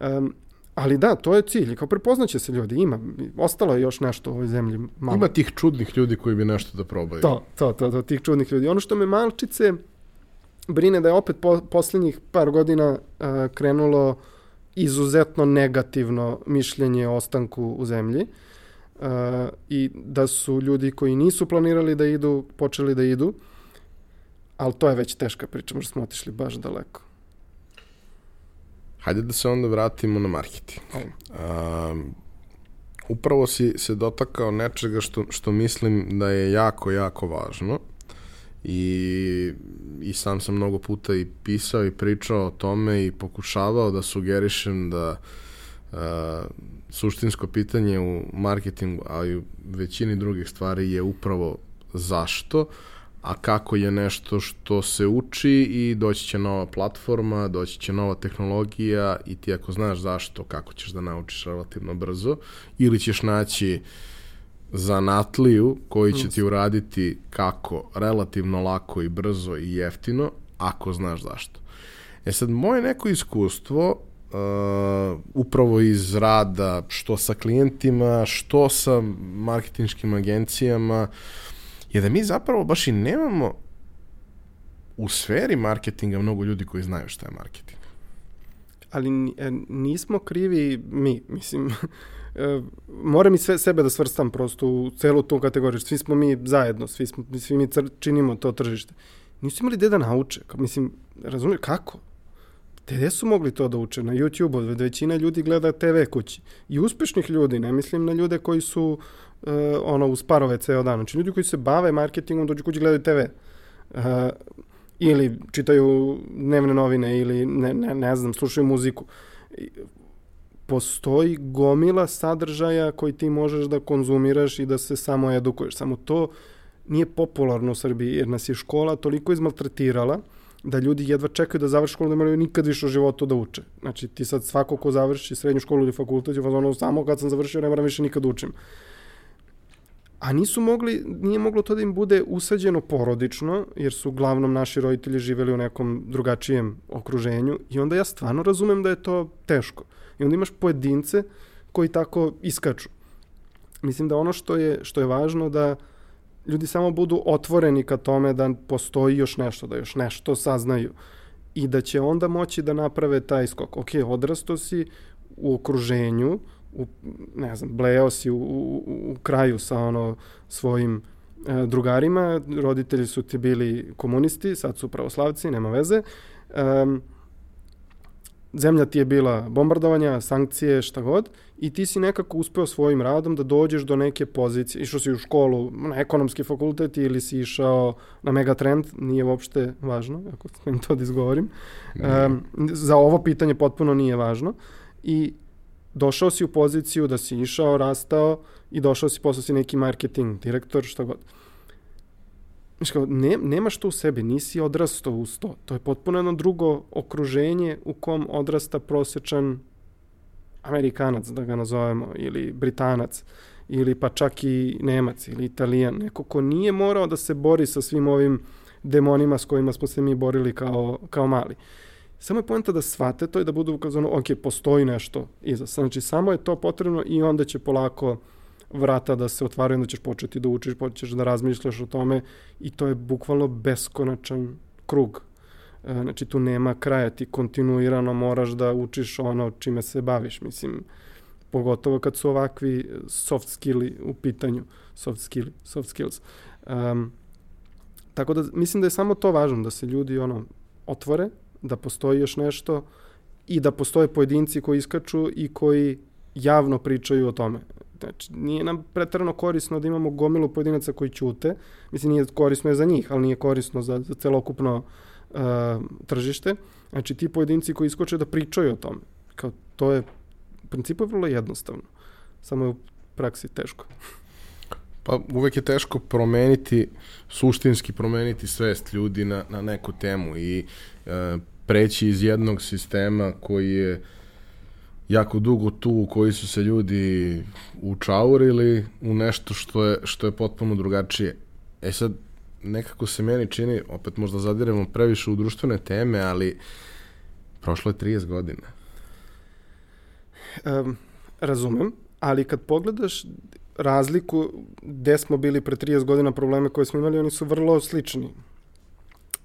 B: Um, Ali da, to je cilj. Kao prepoznaće se ljudi, ima. Ostalo je još nešto u ovoj zemlji malo.
A: Ima tih čudnih ljudi koji bi nešto da probaju.
B: To, to, to, to tih čudnih ljudi. Ono što me malčice brine da je opet po, poslednjih par godina a, krenulo izuzetno negativno mišljenje o ostanku u zemlji a, i da su ljudi koji nisu planirali da idu, počeli da idu, ali to je već teška priča, možda smo otišli baš daleko.
A: Hajde da se onda vratimo na marketing. Um, upravo si se dotakao nečega što, što mislim da je jako, jako važno i, i sam sam mnogo puta i pisao i pričao o tome i pokušavao da sugerišem da uh, suštinsko pitanje u marketingu, a i u većini drugih stvari je upravo zašto, a kako je nešto što se uči i doći će nova platforma, doći će nova tehnologija i ti ako znaš zašto, kako ćeš da naučiš relativno brzo, ili ćeš naći zanatliju koji će ti uraditi kako relativno lako i brzo i jeftino, ako znaš zašto. E sad, moje neko iskustvo uh, upravo iz rada što sa klijentima, što sa marketinškim agencijama, je da mi zapravo baš i nemamo u sferi marketinga mnogo ljudi koji znaju šta je marketing.
B: Ali e, nismo krivi mi, mislim, *laughs* e, moram i sve, sebe da svrstam prosto u celu tu kategoriju. Svi smo mi zajedno, svi, smo, svi mi cr, činimo to tržište. Nisu imali gde da nauče. Mislim, razumiješ, kako? Gde su mogli to da uče? Na YouTube-u, većina ljudi gleda TV kući. I uspešnih ljudi, ne mislim na ljude koji su uh, ono, uz parove ceo dan. Znači, ljudi koji se bave marketingom dođu kući gledaju TV. Uh, ili čitaju dnevne novine ili ne, ne, ne znam, slušaju muziku. Postoji gomila sadržaja koji ti možeš da konzumiraš i da se samo edukuješ. Samo to nije popularno u Srbiji jer nas je škola toliko izmaltretirala da ljudi jedva čekaju da završi školu da moraju nikad više u životu da uče. Znači ti sad svako ko završi srednju školu ili fakultet je ono samo kad sam završio ne moram više nikad da učim. A nisu mogli, nije moglo to da im bude usađeno porodično, jer su uglavnom naši roditelji živeli u nekom drugačijem okruženju i onda ja stvarno razumem da je to teško. I onda imaš pojedince koji tako iskaču. Mislim da ono što je, što je važno da ljudi samo budu otvoreni ka tome da postoji još nešto, da još nešto saznaju i da će onda moći da naprave taj skok. Ok, odrasto si u okruženju, u, ne znam, bleo si u, u, u kraju sa ono svojim e, drugarima, roditelji su ti bili komunisti, sad su pravoslavci, nema veze. E, zemlja ti je bila bombardovanja, sankcije, šta god, i ti si nekako uspeo svojim radom da dođeš do neke pozicije. Išao si u školu, na ekonomski fakultet ili si išao na Megatrend, nije uopšte važno, ako *laughs* smem to da izgovorim. Um, za ovo pitanje potpuno nije važno. I došao si u poziciju da si išao, rastao i došao si, posao si neki marketing direktor, šta god. Znaš kao, ne, nemaš to u sebi, nisi odrastao uz to. To je potpuno jedno drugo okruženje u kom odrasta prosečan Amerikanac, da ga nazovemo, ili Britanac, ili pa čak i Nemac, ili Italijan. Neko ko nije morao da se bori sa svim ovim demonima s kojima smo se mi borili kao, kao mali. Samo je poenta da shvate to i da budu ukazano, ok, postoji nešto iza. Znači, samo je to potrebno i onda će polako vrata da se otvaraju, onda ćeš početi da učiš, počeš da razmišljaš o tome i to je bukvalno beskonačan krug. E, znači, tu nema kraja, ti kontinuirano moraš da učiš ono čime se baviš, mislim, pogotovo kad su ovakvi soft skilli u pitanju, soft, skill, soft skills. Um, tako da, mislim da je samo to važno, da se ljudi ono, otvore, da postoji još nešto i da postoje pojedinci koji iskaču i koji javno pričaju o tome. Znači, nije nam pretarano korisno da imamo gomilu pojedinaca koji ćute. Mislim, nije korisno je za njih, ali nije korisno za, za celokupno uh, tržište. Znači, ti pojedinci koji iskoče da pričaju o tome. Kao, to je, u principu je vrlo jednostavno. Samo je u praksi teško.
A: Pa uvek je teško promeniti, suštinski promeniti svest ljudi na, na neku temu i e, preći iz jednog sistema koji je jako dugo tu, koji su se ljudi učaurili u nešto što je, što je potpuno drugačije. E sad, nekako se meni čini, opet možda zadiremo previše u društvene teme, ali prošlo je 30 godina.
B: Um, razumem, ali kad pogledaš razliku gde smo bili pre 30 godina probleme koje smo imali, oni su vrlo slični.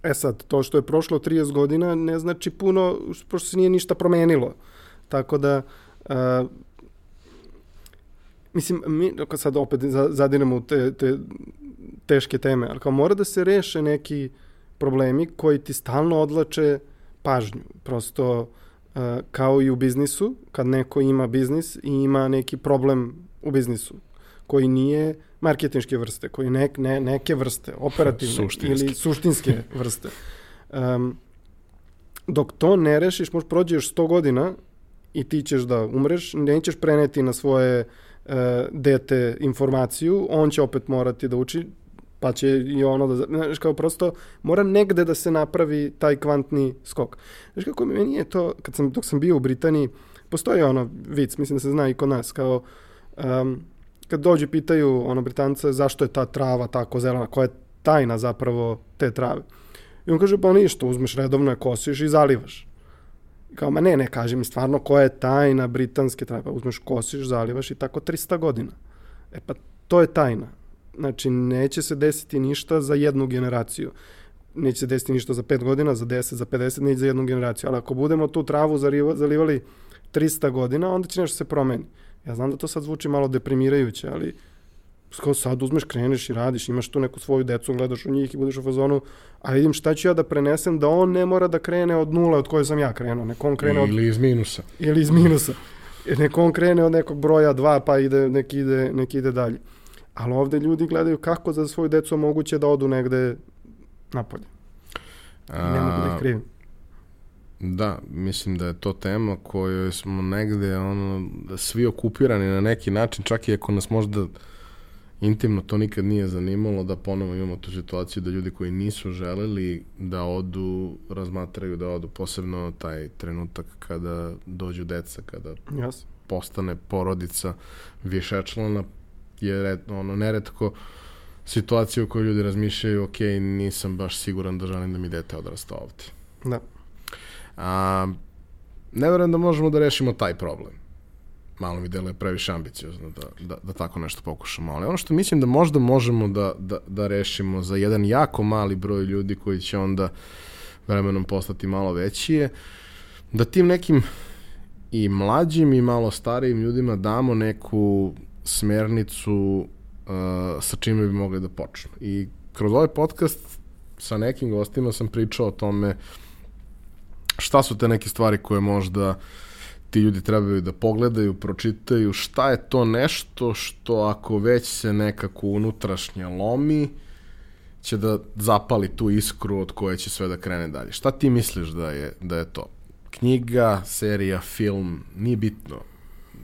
B: E sad, to što je prošlo 30 godina ne znači puno, pošto se nije ništa promenilo. Tako da, uh, mislim, mi, sad opet zadiramo u te, te teške teme, ali kao mora da se reše neki problemi koji ti stalno odlače pažnju. Prosto, uh, kao i u biznisu, kad neko ima biznis i ima neki problem u biznisu, koji nije marketinške vrste, koji ne, ne, neke vrste, operativne *laughs* suštinske. ili suštinske vrste. Um, dok to ne rešiš, možeš prođeš 100 godina i ti ćeš da umreš, nećeš preneti na svoje uh, dete informaciju, on će opet morati da uči, pa će i ono da, znaš, kao prosto mora negde da se napravi taj kvantni skok. Znaš kako meni je to, kad sam, dok sam bio u Britaniji, postoji ono vic, mislim da se zna i kod nas, kao um, kad dođu pitaju ono Britance zašto je ta trava tako zelena, koja je tajna zapravo te trave. I on kaže, pa ništa, uzmeš redovno je kosiš i zalivaš. Kao, ma ne, ne, kaže mi stvarno koja je tajna britanske trave. Pa uzmeš kosiš, zalivaš i tako 300 godina. E pa to je tajna. Znači, neće se desiti ništa za jednu generaciju. Neće se desiti ništa za 5 godina, za 10, za 50, neće za jednu generaciju. Ali ako budemo tu travu zalivali 300 godina, onda će nešto se promeni. Ja znam da to sad zvuči malo deprimirajuće, ali kao sad uzmeš, kreneš i radiš, imaš tu neku svoju decu, gledaš u njih i budeš u fazonu, a vidim šta ću ja da prenesem da on ne mora da krene od nule od koje sam ja krenuo, neko on krene
A: od... Ili iz minusa.
B: Ili iz minusa. Neko on krene od nekog broja dva, pa ide, neki ide, neki ide dalje. Ali ovde ljudi gledaju kako za svoju decu moguće da odu negde napolje. I ne mogu da ih krivim.
A: Da, mislim da je to tema koju smo negde ono, svi okupirani na neki način, čak i ako nas možda intimno to nikad nije zanimalo, da ponovo imamo tu situaciju da ljudi koji nisu želeli da odu, razmatraju da odu, posebno taj trenutak kada dođu deca, kada
B: yes.
A: postane porodica višečlana, je red, ono, neretko situacija u kojoj ljudi razmišljaju, ok, nisam baš siguran da želim da mi dete odrasta ovde.
B: Da.
A: A, ne verujem da možemo da rešimo taj problem. Malo mi deluje previše ambiciozno da, da, da tako nešto pokušamo. Ali ono što mislim da možda možemo da, da, da rešimo za jedan jako mali broj ljudi koji će onda vremenom postati malo veći je da tim nekim i mlađim i malo starijim ljudima damo neku smernicu uh, sa čime bi mogli da počnu. I kroz ovaj podcast sa nekim gostima sam pričao o tome uh, šta su te neke stvari koje možda ti ljudi trebaju da pogledaju, pročitaju, šta je to nešto što ako već se nekako unutrašnje lomi, će da zapali tu iskru od koje će sve da krene dalje. Šta ti misliš da je, da je to? Knjiga, serija, film, nije bitno.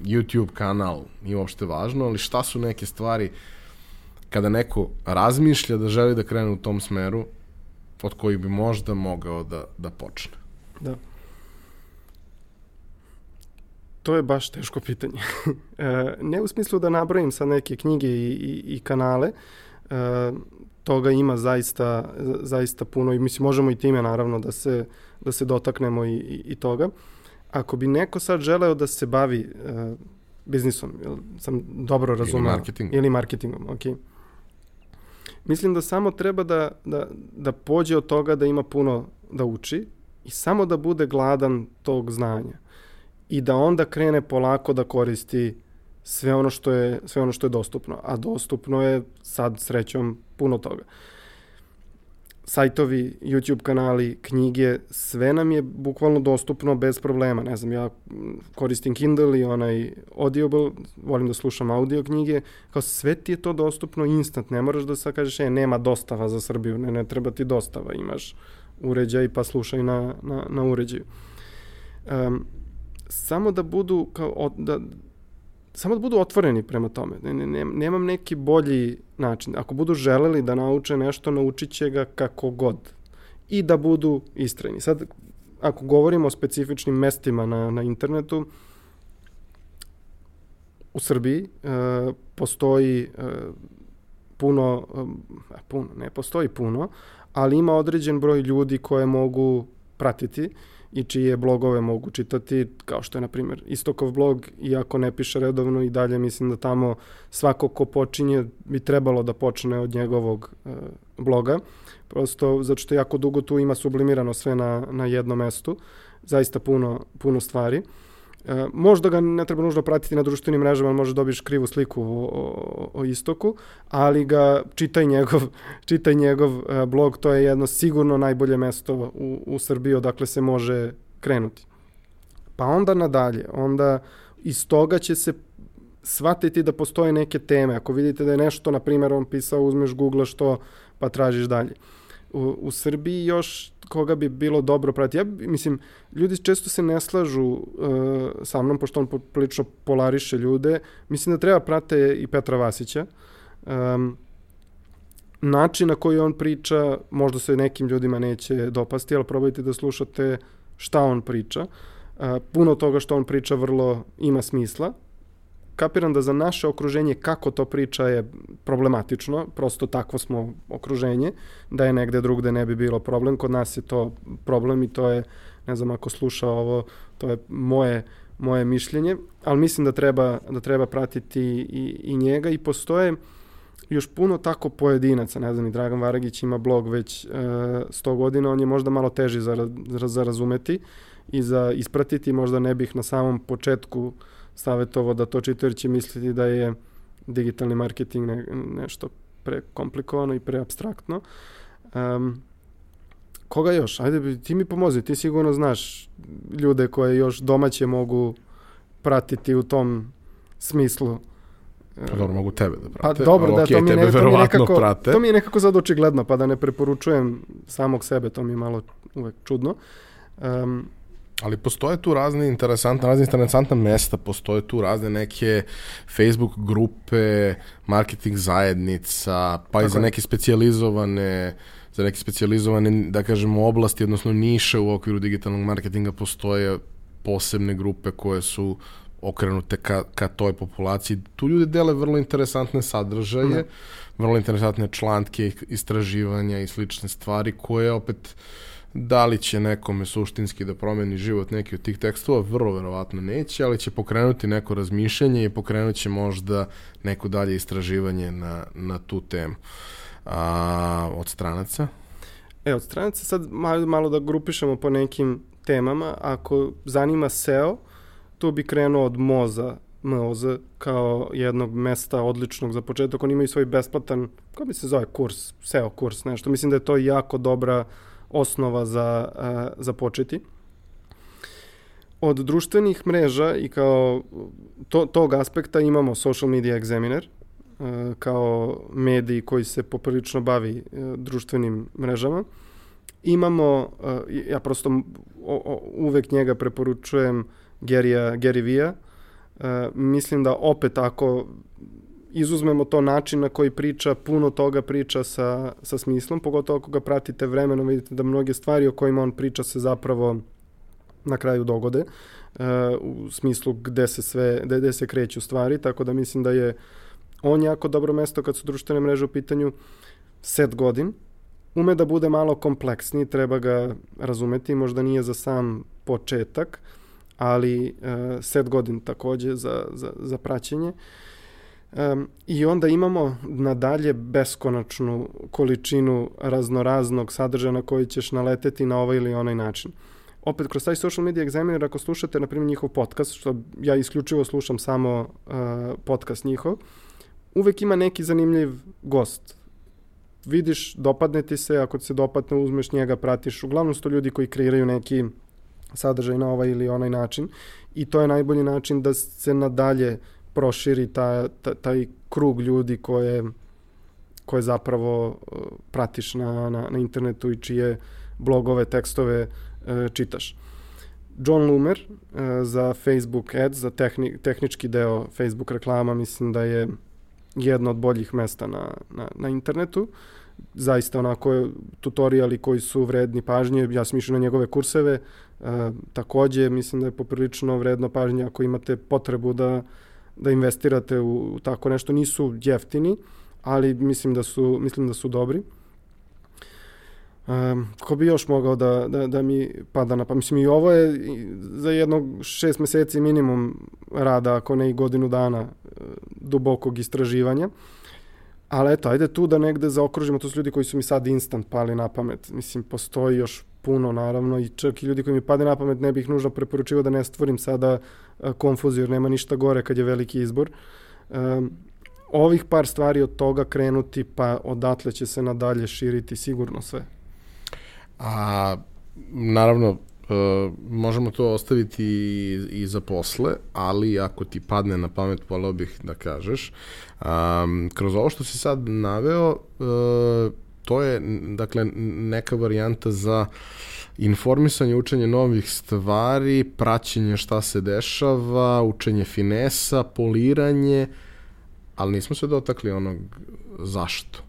A: YouTube kanal, nije uopšte važno, ali šta su neke stvari kada neko razmišlja da želi da krene u tom smeru od kojih bi možda mogao da, da počne?
B: Da. To je baš teško pitanje. *laughs* E, ne u smislu da nabrojim sa neke knjige i, i, i kanale, e, toga ima zaista, zaista puno i mislim možemo i time naravno da se, da se dotaknemo i, i, i toga. Ako bi neko sad želeo da se bavi uh, biznisom, jel sam dobro razumeo?
A: Ili marketingom.
B: Ili marketingom, ok. Mislim da samo treba da, da, da pođe od toga da ima puno da uči, i samo da bude gladan tog znanja i da onda krene polako da koristi sve ono što je sve ono što je dostupno, a dostupno je sad srećom puno toga. sajtovi, YouTube kanali, knjige, sve nam je bukvalno dostupno bez problema. Ne znam, ja koristim Kindle i onaj Audible, volim da slušam audio knjige, kao sve ti je to dostupno instant, ne moraš da sad kažeš, e, nema dostava za Srbiju, ne, ne treba ti dostava, imaš uređaj pa slušaj na, na, na uređaju. Um, samo da budu, kao, da, samo da budu otvoreni prema tome. Ne, ne, nemam neki bolji način. Ako budu želeli da nauče nešto, naučit će ga kako god. I da budu istrajni. Sad, ako govorimo o specifičnim mestima na, na internetu, u Srbiji e, postoji e, puno, e, puno, ne postoji puno, ali ima određen broj ljudi koje mogu pratiti i čije blogove mogu čitati, kao što je, na primjer, Istokov blog, iako ne piše redovno i dalje, mislim da tamo svako ko počinje bi trebalo da počne od njegovog e, bloga, prosto zato što jako dugo tu ima sublimirano sve na, na jednom mestu, zaista puno, puno stvari. E, možda ga ne treba nužno pratiti na društvenim mrežama, može dobiš krivu sliku o, o, o istoku, ali ga čitaj njegov, *laughs* čitaj njegov e, blog, to je jedno sigurno najbolje mesto u, u Srbiji odakle se može krenuti. Pa onda nadalje, onda iz toga će se shvatiti da postoje neke teme. Ako vidite da je nešto, na primjer, on pisao, uzmeš Google što, pa tražiš dalje. U, u Srbiji još koga bi bilo dobro pratiti. Ja mislim, ljudi često se ne slažu uh, sa mnom, pošto on prilično polariše ljude. Mislim da treba prate i Petra Vasića. Um, način na koji on priča, možda se nekim ljudima neće dopasti, ali probajte da slušate šta on priča. Uh, puno toga što on priča vrlo ima smisla kapiram da za naše okruženje kako to priča je problematično, prosto takvo smo okruženje, da je negde drugde ne bi bilo problem, kod nas je to problem i to je, ne znam ako sluša ovo, to je moje moje mišljenje, ali mislim da treba, da treba pratiti i, i njega. I postoje još puno tako pojedinaca, ne znam, i Dragan Varagić ima blog već e, 100 godina, on je možda malo teži za, za, za razumeti i za ispratiti, možda ne bih na samom početku savjetovo da to čitaju jer će misliti da je digitalni marketing ne, nešto prekomplikovano i preabstraktno. Um, koga još? Ajde, ti mi pomozi, ti sigurno znaš ljude koje još domaće mogu pratiti u tom smislu.
A: Pa dobro, mogu tebe da prate.
B: Pa dobro, da,
A: okay,
B: to mi, ne, to, mi je nekako,
A: prate.
B: to mi je nekako sad očigledno, pa da ne preporučujem samog sebe, to mi je malo uvek čudno. Um,
A: Ali postoje tu razne interesantne, razne interesantne mesta, postoje tu razne neke Facebook grupe, marketing zajednica, pa Tako i za neke specijalizovane za neke specijalizovane, da kažemo, oblasti, odnosno niše u okviru digitalnog marketinga postoje posebne grupe koje su okrenute ka, ka toj populaciji. Tu ljudi dele vrlo interesantne sadržaje, ne. vrlo interesantne člantke, istraživanja i slične stvari koje opet uh, Da li će nekome suštinski da promeni život neki od tih tekstova? Vrlo verovatno neće, ali će pokrenuti neko razmišljanje i pokrenut će možda neko dalje istraživanje na, na tu temu. A, od stranaca?
B: E, od stranaca sad malo, malo da grupišemo po nekim temama. Ako zanima SEO, tu bi krenuo od Moza, MOZ kao jednog mesta odličnog za početak. Oni imaju svoj besplatan, kako bi se zove, kurs, SEO kurs, nešto. Mislim da je to jako dobra osnova za, za početi. Od društvenih mreža i kao to, tog aspekta imamo Social Media Examiner, kao mediji koji se poprilično bavi društvenim mrežama. Imamo, ja prosto uvek njega preporučujem Gerija, Gary Vija, mislim da opet ako izuzmemo to način na koji priča, puno toga priča sa, sa smislom, pogotovo ako ga pratite vremenom, vidite da mnoge stvari o kojima on priča se zapravo na kraju dogode, uh, u smislu gde se sve, gde, gde se kreću stvari, tako da mislim da je on jako dobro mesto kad su društvene mreže u pitanju set godin, ume da bude malo kompleksniji, treba ga razumeti, možda nije za sam početak, ali uh, set godin takođe za, za, za praćenje. Uh, Um, I onda imamo nadalje beskonačnu količinu raznoraznog sadržaja na koji ćeš naleteti na ovaj ili onaj način. Opet, kroz taj social media examiner, ako slušate, na primjer, njihov podcast, što ja isključivo slušam samo uh, podcast njihov, uvek ima neki zanimljiv gost. vidiš, dopadne ti se, ako ti se dopadne, uzmeš njega, pratiš. Uglavnom su to ljudi koji kreiraju neki sadržaj na ovaj ili onaj način i to je najbolji način da se nadalje proširi ta, ta, taj krug ljudi koje, koje zapravo uh, pratiš na, na, na internetu i čije blogove, tekstove uh, čitaš. John Loomer uh, za Facebook Ads, za tehni, tehnički deo Facebook reklama, mislim da je jedno od boljih mesta na, na, na internetu. Zaista onako tutoriali koji su vredni pažnje, ja sam išao na njegove kurseve, e, takođe mislim da je poprilično vredno pažnje ako imate potrebu da, da investirate u, tako nešto. Nisu jeftini, ali mislim da su, mislim da su dobri. Um, ko bi još mogao da, da, da mi pada na pa mislim i ovo je za jednog šest meseci minimum rada, ako ne i godinu dana e, dubokog istraživanja. Ali eto, ajde tu da negde zaokružimo, to su ljudi koji su mi sad instant pali na pamet. Mislim, postoji još puno, naravno, i čak i ljudi koji mi pade na pamet ne bih nužno preporučivao da ne stvorim sada e, konfuziju, jer nema ništa gore kad je veliki izbor. Um, ovih par stvari od toga krenuti, pa odatle će se nadalje širiti sigurno sve.
A: A naravno, uh, možemo to ostaviti i, i za posle, ali ako ti padne na pamet, volao bih da kažeš. Um, kroz ovo što si sad naveo, uh, to je dakle neka varijanta za informisanje, učenje novih stvari, praćenje šta se dešava, učenje finesa, poliranje, ali nismo se dotakli onog zašto.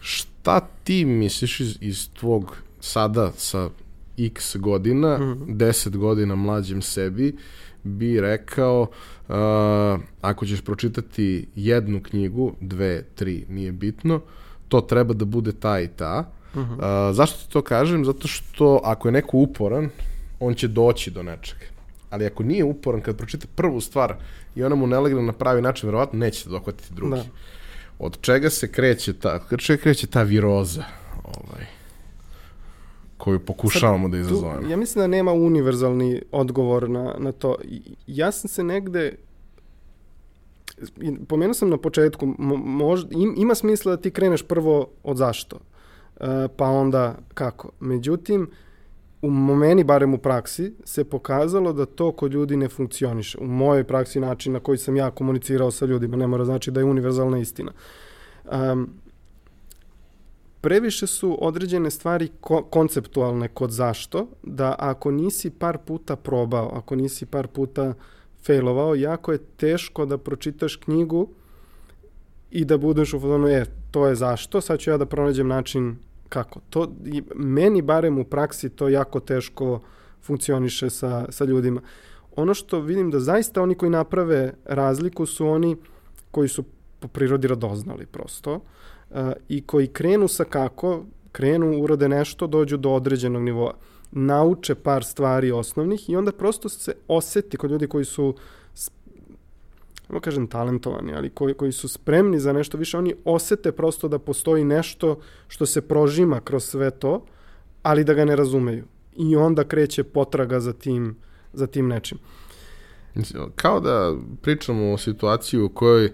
A: Šta ti misliš iz, iz tvog sada sa x godina, mm -hmm. 10 godina mlađem sebi, bi rekao uh, ako ćeš pročitati jednu knjigu, dve, tri, nije bitno, to treba da bude ta i ta. Mm -hmm. uh, zašto ti to kažem? Zato što ako je neko uporan, on će doći do nečega. Ali ako nije uporan, kad pročita prvu stvar i ona mu ne legne na pravi način, verovatno neće se dohvatiti drugi. Da. Od čega se kreće ta, od čega kreće ta viroza? Ovaj koju pokušavamo Sad, da izazovemo.
B: Tu, ja mislim da nema univerzalni odgovor na, na to. Ja sam se negde pomenuo sam na početku, možda, im, ima smisla da ti kreneš prvo od zašto, uh, pa onda kako. Međutim, u meni, barem u praksi, se pokazalo da to kod ljudi ne funkcioniše. U mojoj praksi način na koji sam ja komunicirao sa ljudima, ne mora znači da je univerzalna istina. Um, previše su određene stvari ko konceptualne kod zašto, da ako nisi par puta probao, ako nisi par puta failovao, jako je teško da pročitaš knjigu i da budeš u fotonu, e, to je zašto, sad ću ja da pronađem način kako. To, meni barem u praksi to jako teško funkcioniše sa, sa ljudima. Ono što vidim da zaista oni koji naprave razliku su oni koji su po prirodi radoznali prosto i koji krenu sa kako, krenu, urade nešto, dođu do određenog nivoa. Nauče par stvari osnovnih i onda prosto se oseti kod ljudi koji su ne kažem talentovani, ali koji, koji su spremni za nešto više, oni osete prosto da postoji nešto što se prožima kroz sve to, ali da ga ne razumeju. I onda kreće potraga za tim, za tim nečim.
A: Kao da pričamo o situaciji u kojoj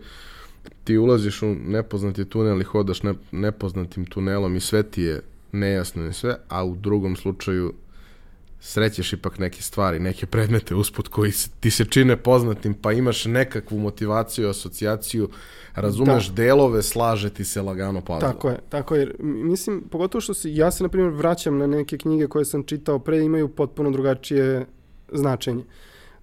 A: ti ulaziš u nepoznati tunel i hodaš ne, nepoznatim tunelom i sve ti je nejasno i sve, a u drugom slučaju srećeš ipak neke stvari, neke predmete usput koji se, ti se čine poznatim, pa imaš nekakvu motivaciju, asocijaciju, razumeš da. delove, slaže ti se lagano puzzle.
B: Tako je, tako je. Mislim, pogotovo što se, ja se, na primjer, vraćam na neke knjige koje sam čitao pre, imaju potpuno drugačije značenje.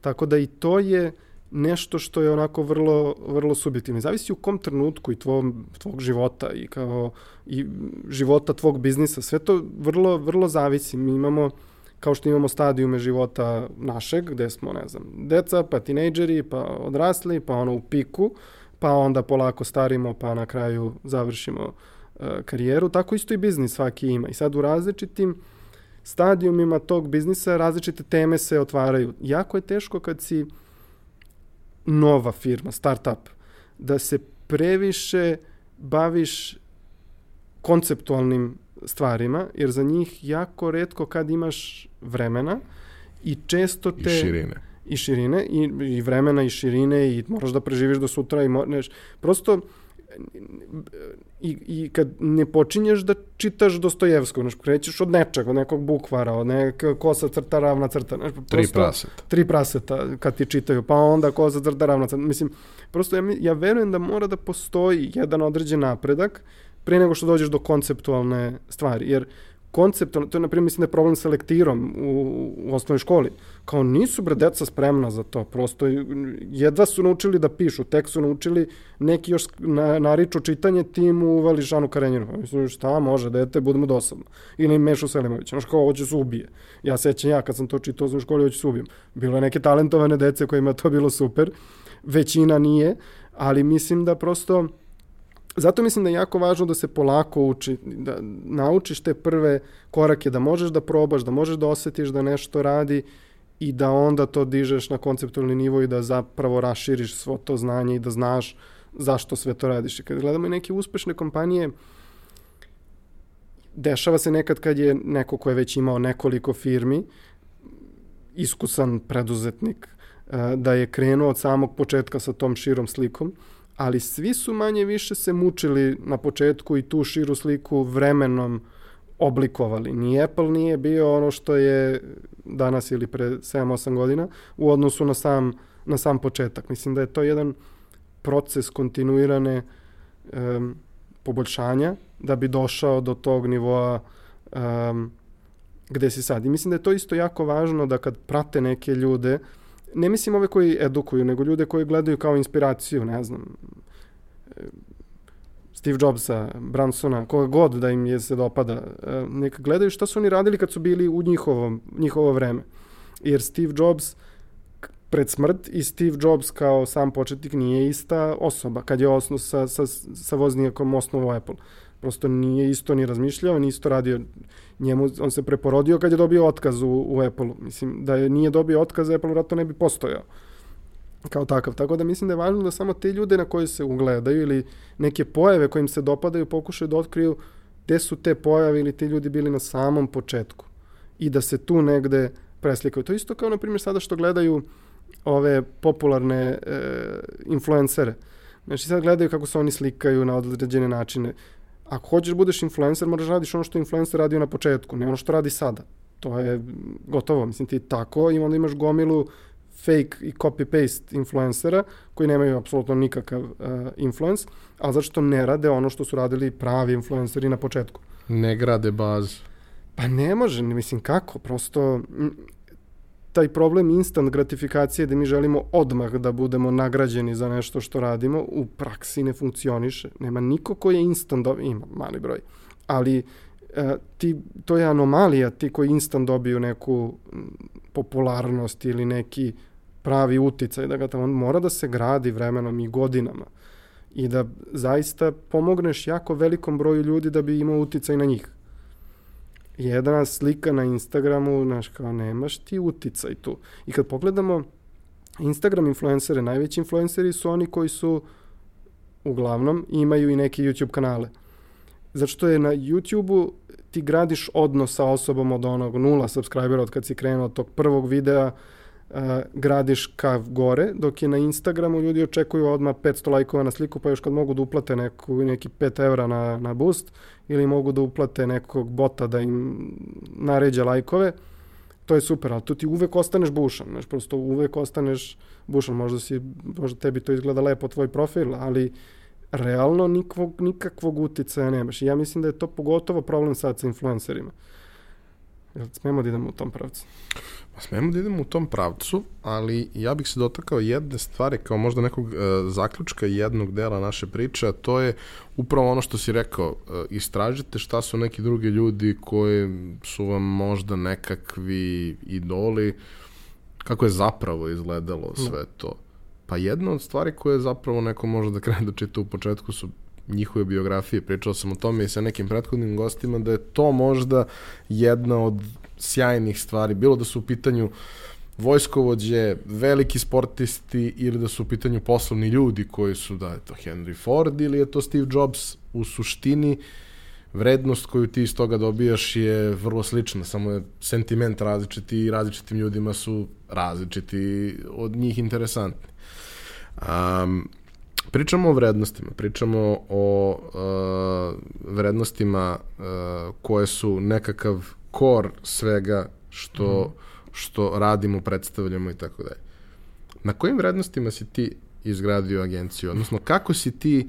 B: Tako da i to je nešto što je onako vrlo, vrlo subjektivno. Zavisi u kom trenutku i tvom, tvog života i kao i života tvog biznisa. Sve to vrlo, vrlo zavisi. Mi imamo, kao što imamo stadijume života našeg, gde smo, ne znam, deca, pa tinejdžeri, pa odrasli, pa ono u piku, pa onda polako starimo, pa na kraju završimo uh, karijeru. Tako isto i biznis svaki ima. I sad u različitim stadijumima tog biznisa različite teme se otvaraju. Jako je teško kad si nova firma, startup, da se previše baviš konceptualnim stvarima, jer za njih jako redko kad imaš vremena i često te...
A: I širine.
B: I širine, i, i vremena, i širine, i moraš da preživiš do sutra, i moraš... Prosto, i, i kad ne počinješ da čitaš Dostojevskog, znaš, krećeš od nečeg, od nekog bukvara, od neka kosa crta, ravna crta. Znaš,
A: prosto, tri praseta.
B: Tri praseta kad ti čitaju, pa onda kosa crta, ravna crta. Mislim, prosto ja, ja verujem da mora da postoji jedan određen napredak pre nego što dođeš do konceptualne stvari, jer konceptualno, to je na primjer mislim da je problem sa lektirom u, u osnovnoj školi. Kao nisu bre deca spremna za to, prosto jedva su naučili da pišu, tek su naučili neki još na, nariču čitanje, ti mu uvali Žanu Karenjinu. Mislim, šta može, dete, budemo dosadno. Ili Mešu Selimović, znaš kao, hoće se ubije. Ja sećam ja kad sam to čitao u školi, hoće se ubijem. Bilo je neke talentovane dece kojima to bilo super, većina nije, ali mislim da prosto Zato mislim da je jako važno da se polako uči, da naučiš te prve korake, da možeš da probaš, da možeš da osetiš da nešto radi i da onda to dižeš na konceptualni nivo i da zapravo raširiš svo to znanje i da znaš zašto sve to radiš. I kad gledamo i neke uspešne kompanije, dešava se nekad kad je neko ko je već imao nekoliko firmi, iskusan preduzetnik, eh, da je krenuo od samog početka sa tom širom slikom, ali svi su manje više se mučili na početku i tu širu sliku vremenom oblikovali. Ni Apple nije bio ono što je danas ili pre 7-8 godina u odnosu na sam, na sam početak. Mislim da je to jedan proces kontinuirane um, poboljšanja da bi došao do tog nivoa um, gde si sad. I mislim da je to isto jako važno da kad prate neke ljude, ne mislim ove koji edukuju, nego ljude koji gledaju kao inspiraciju, ne znam, e, Steve Jobsa, Bransona, koga god da im je se dopada, e, neka gledaju šta su oni radili kad su bili u njihovom, njihovo vreme. Jer Steve Jobs pred smrt i Steve Jobs kao sam početnik nije ista osoba kad je osnov sa, sa, sa voznijakom osnovu Apple. Prosto nije isto ni razmišljao, ni isto radio njemu, on se preporodio kad je dobio otkaz u, u Apple-u. Mislim, da je nije dobio otkaz, Apple vratno ne bi postojao kao takav. Tako da mislim da je važno da samo te ljude na koje se ugledaju ili neke pojave kojim se dopadaju pokušaju da otkriju gde su te pojave ili ti ljudi bili na samom početku i da se tu negde preslikaju. To isto kao, na primjer, sada što gledaju ove popularne e, influencere. Znači, sad gledaju kako se oni slikaju na određene načine ako hoćeš da budeš influencer, moraš da radiš ono što influencer radio na početku, ne ono što radi sada. To je gotovo, mislim ti tako i onda imaš gomilu fake i copy-paste influencera koji nemaju apsolutno nikakav uh, influence, ali zato što ne rade ono što su radili pravi influenceri na početku.
A: Ne grade baz.
B: Pa ne može, mislim kako, prosto taj problem instant gratifikacije da mi želimo odmah da budemo nagrađeni za nešto što radimo, u praksi ne funkcioniše. Nema niko ko je instant, do... ima mali broj, ali e, ti, to je anomalija, ti koji instant dobiju neku popularnost ili neki pravi uticaj, da ga tamo, mora da se gradi vremenom i godinama i da zaista pomogneš jako velikom broju ljudi da bi imao uticaj na njih jedna slika na Instagramu, znaš, kao nemaš ti uticaj tu. I kad pogledamo Instagram influencere, najveći influenceri su oni koji su uglavnom imaju i neke YouTube kanale. Zato što je na YouTube-u ti gradiš odnos sa osobom od onog nula subscribera od kad si krenuo od tog prvog videa gradiš ka gore, dok je na Instagramu ljudi očekuju odmah 500 lajkova na sliku, pa još kad mogu da uplate neku, neki 5 evra na, na boost, ili mogu da uplate nekog bota da im naređa lajkove, to je super, ali tu ti uvek ostaneš bušan, znaš, prosto uvek ostaneš bušan, možda, si, možda tebi to izgleda lepo tvoj profil, ali realno nikvog, nikakvog uticaja nemaš. I ja mislim da je to pogotovo problem sad sa influencerima. Jel smemo da idemo u tom pravcu?
A: Pa smemo da idemo u tom pravcu, ali ja bih se dotakao jedne stvari kao možda nekog uh, zaključka jednog dela naše priče, a to je upravo ono što si rekao, uh, istražite šta su neki drugi ljudi koji su vam možda nekakvi idoli, kako je zapravo izgledalo da. sve to. Pa jedna od stvari koje zapravo neko može da krene da čita u početku su njihove biografije, pričao sam o tome i sa nekim prethodnim gostima, da je to možda jedna od sjajnih stvari, bilo da su u pitanju vojskovođe, veliki sportisti ili da su u pitanju poslovni ljudi koji su, da je to Henry Ford ili je to Steve Jobs, u suštini vrednost koju ti iz toga dobijaš je vrlo slična, samo je sentiment različiti i različitim ljudima su različiti od njih interesantni. Um, Pričamo o vrednostima, pričamo o uh, vrednostima uh, koje su nekakav kor svega što, mm. što radimo, predstavljamo i tako dalje. Na kojim vrednostima si ti izgradio agenciju? Odnosno, kako si ti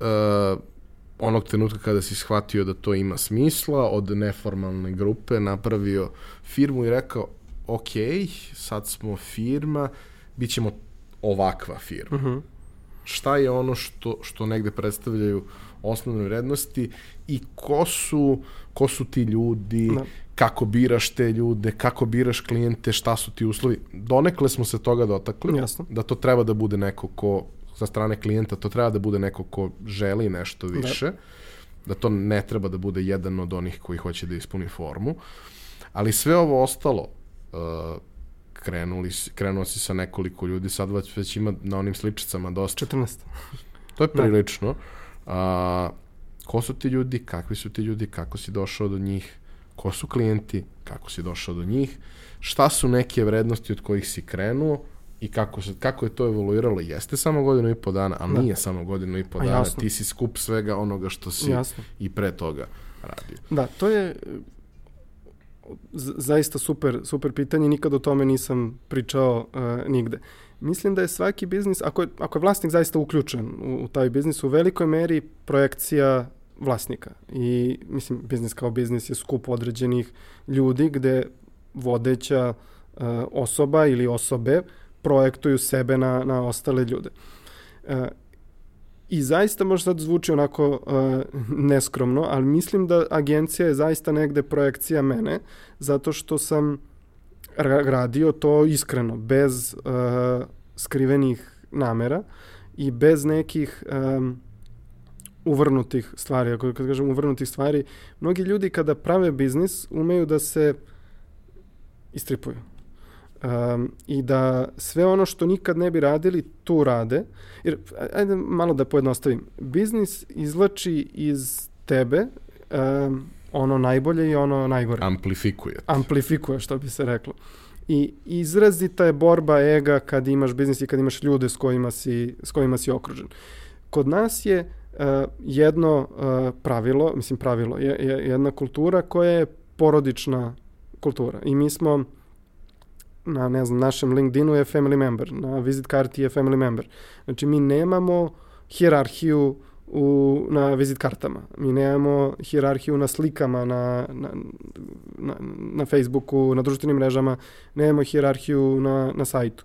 A: uh, onog trenutka kada si shvatio da to ima smisla, od neformalne grupe napravio firmu i rekao, ok, sad smo firma, bit ćemo ovakva firma. Uh mhm. -huh. Šta je ono što, što negde predstavljaju osnovne vrednosti i ko su, ko su ti ljudi, da. kako biraš te ljude, kako biraš klijente, šta su ti uslovi. Donekle smo se toga dotakli,
B: Jasno.
A: da to treba da bude neko ko sa strane klijenta, to treba da bude neko ko želi nešto da. više, da, da to ne treba da bude jedan od onih koji hoće da ispuni formu, ali sve ovo ostalo, uh, krenuli, krenuo si sa nekoliko ljudi, sad već, već ima na onim sličicama dosta.
B: 14.
A: To je da. prilično. Da. A, ko su ti ljudi, kakvi su ti ljudi, kako si došao do njih, ko su klijenti, kako si došao do njih, šta su neke vrednosti od kojih si krenuo i kako, se, kako je to evoluiralo. Jeste samo godinu i po dana, ali da. nije samo godinu i po dana. Ti si skup svega onoga što si jasno. i pre toga radio.
B: Da, to je zaista super, super pitanje, nikad o tome nisam pričao uh, nigde. Mislim da je svaki biznis, ako je, ako je vlasnik zaista uključen u, u taj biznis, u velikoj meri projekcija vlasnika. I, mislim, biznis kao biznis je skup određenih ljudi gde vodeća uh, osoba ili osobe projektuju sebe na, na ostale ljude. Uh, I zaista možda sad zvuči onako uh, neskromno, ali mislim da agencija je zaista negde projekcija mene, zato što sam radio to iskreno, bez uh, skrivenih namera i bez nekih um, uvrnutih stvari. Ako kad kažem uvrnutih stvari, mnogi ljudi kada prave biznis umeju da se istripuju um, i da sve ono što nikad ne bi radili, tu rade. Jer, ajde malo da pojednostavim. Biznis izlači iz tebe um, ono najbolje i ono najgore.
A: Amplifikuje.
B: Amplifikuje, što bi se reklo. I izrazita je borba ega kad imaš biznis i kad imaš ljude s kojima si, s kojima si okružen. Kod nas je uh, jedno uh, pravilo, mislim pravilo, je, je jedna kultura koja je porodična kultura. I mi smo na ne znam, našem LinkedInu je family member, na visit karti je family member. Znači mi nemamo hierarhiju u, na vizit kartama. Mi nemamo hierarhiju na slikama, na, na, na, na Facebooku, na društvenim mrežama, nemamo hierarhiju na, na sajtu.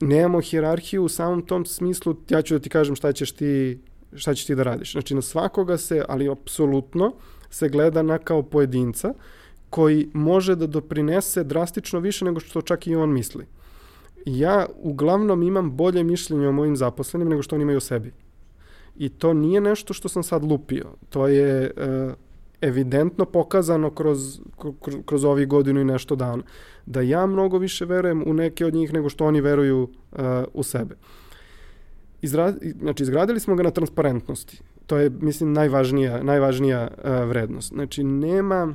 B: Nemamo hierarhiju u samom tom smislu, ja ću da ti kažem šta ćeš ti, šta ćeš ti da radiš. Znači na svakoga se, ali apsolutno, se gleda na kao pojedinca, koji može da doprinese drastično više nego što čak i on misli. Ja uglavnom imam bolje mišljenje o mojim zaposlenim nego što oni imaju o sebi. I to nije nešto što sam sad lupio. To je uh, evidentno pokazano kroz, kroz, kroz ovih godinu i nešto dana. Da ja mnogo više verujem u neke od njih nego što oni veruju uh, u sebe. Izra, znači, izgradili smo ga na transparentnosti. To je, mislim, najvažnija, najvažnija uh, vrednost. Znači, nema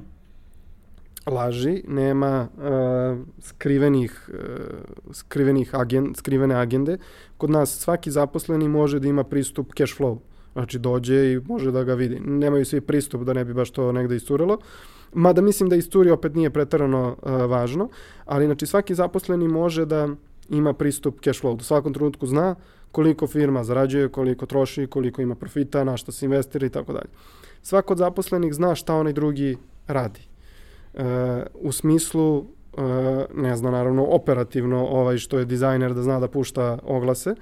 B: laži, nema uh, skrivenih, uh, skrivenih agend, skrivene agende. Kod nas svaki zaposleni može da ima pristup cash flow. Znači dođe i može da ga vidi. Nemaju svi pristup da ne bi baš to negde isturilo. Mada mislim da isturi opet nije pretarano uh, važno, ali znači svaki zaposleni može da ima pristup cash flow. U svakom trenutku zna koliko firma zarađuje, koliko troši, koliko ima profita, na što se investira i tako dalje. Svako od zaposlenih zna šta onaj drugi radi u smislu ne zna naravno operativno ovaj što je dizajner da zna da pušta oglase,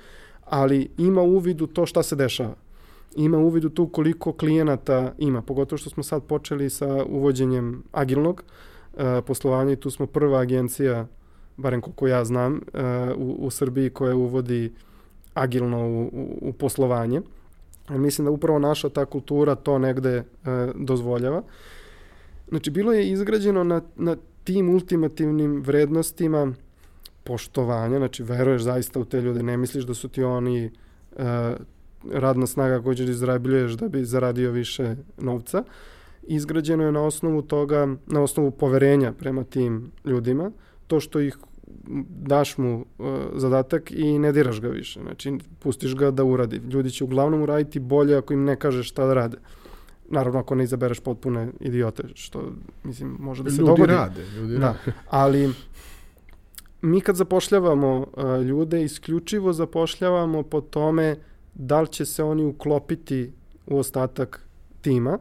B: ali ima uvid u to šta se dešava. Ima uvid u tu koliko klijenata ima, pogotovo što smo sad počeli sa uvođenjem agilnog uh, poslovanja i tu smo prva agencija, barem koliko ja znam, uh, u, u Srbiji koja uvodi agilno u, u, u poslovanje. Mislim da upravo naša ta kultura to negde uh, dozvoljava. Znači, bilo je izgrađeno na, na tim ultimativnim vrednostima poštovanja, znači veruješ zaista u te ljude, ne misliš da su ti oni uh, radna snaga koju ćeš izrabljuješ da bi zaradio više novca. Izgrađeno je na osnovu toga, na osnovu poverenja prema tim ljudima, to što ih daš mu uh, zadatak i ne diraš ga više. Znači, pustiš ga da uradi. Ljudi će uglavnom uraditi bolje ako im ne kažeš šta da rade. Naravno, ako ne izabereš potpune idiote, što, mislim, može da se
A: ljudi
B: dogodi.
A: rade, ljudi
B: Da,
A: rade. *laughs*
B: ali mi kad zapošljavamo uh, ljude, isključivo zapošljavamo po tome da li će se oni uklopiti u ostatak tima.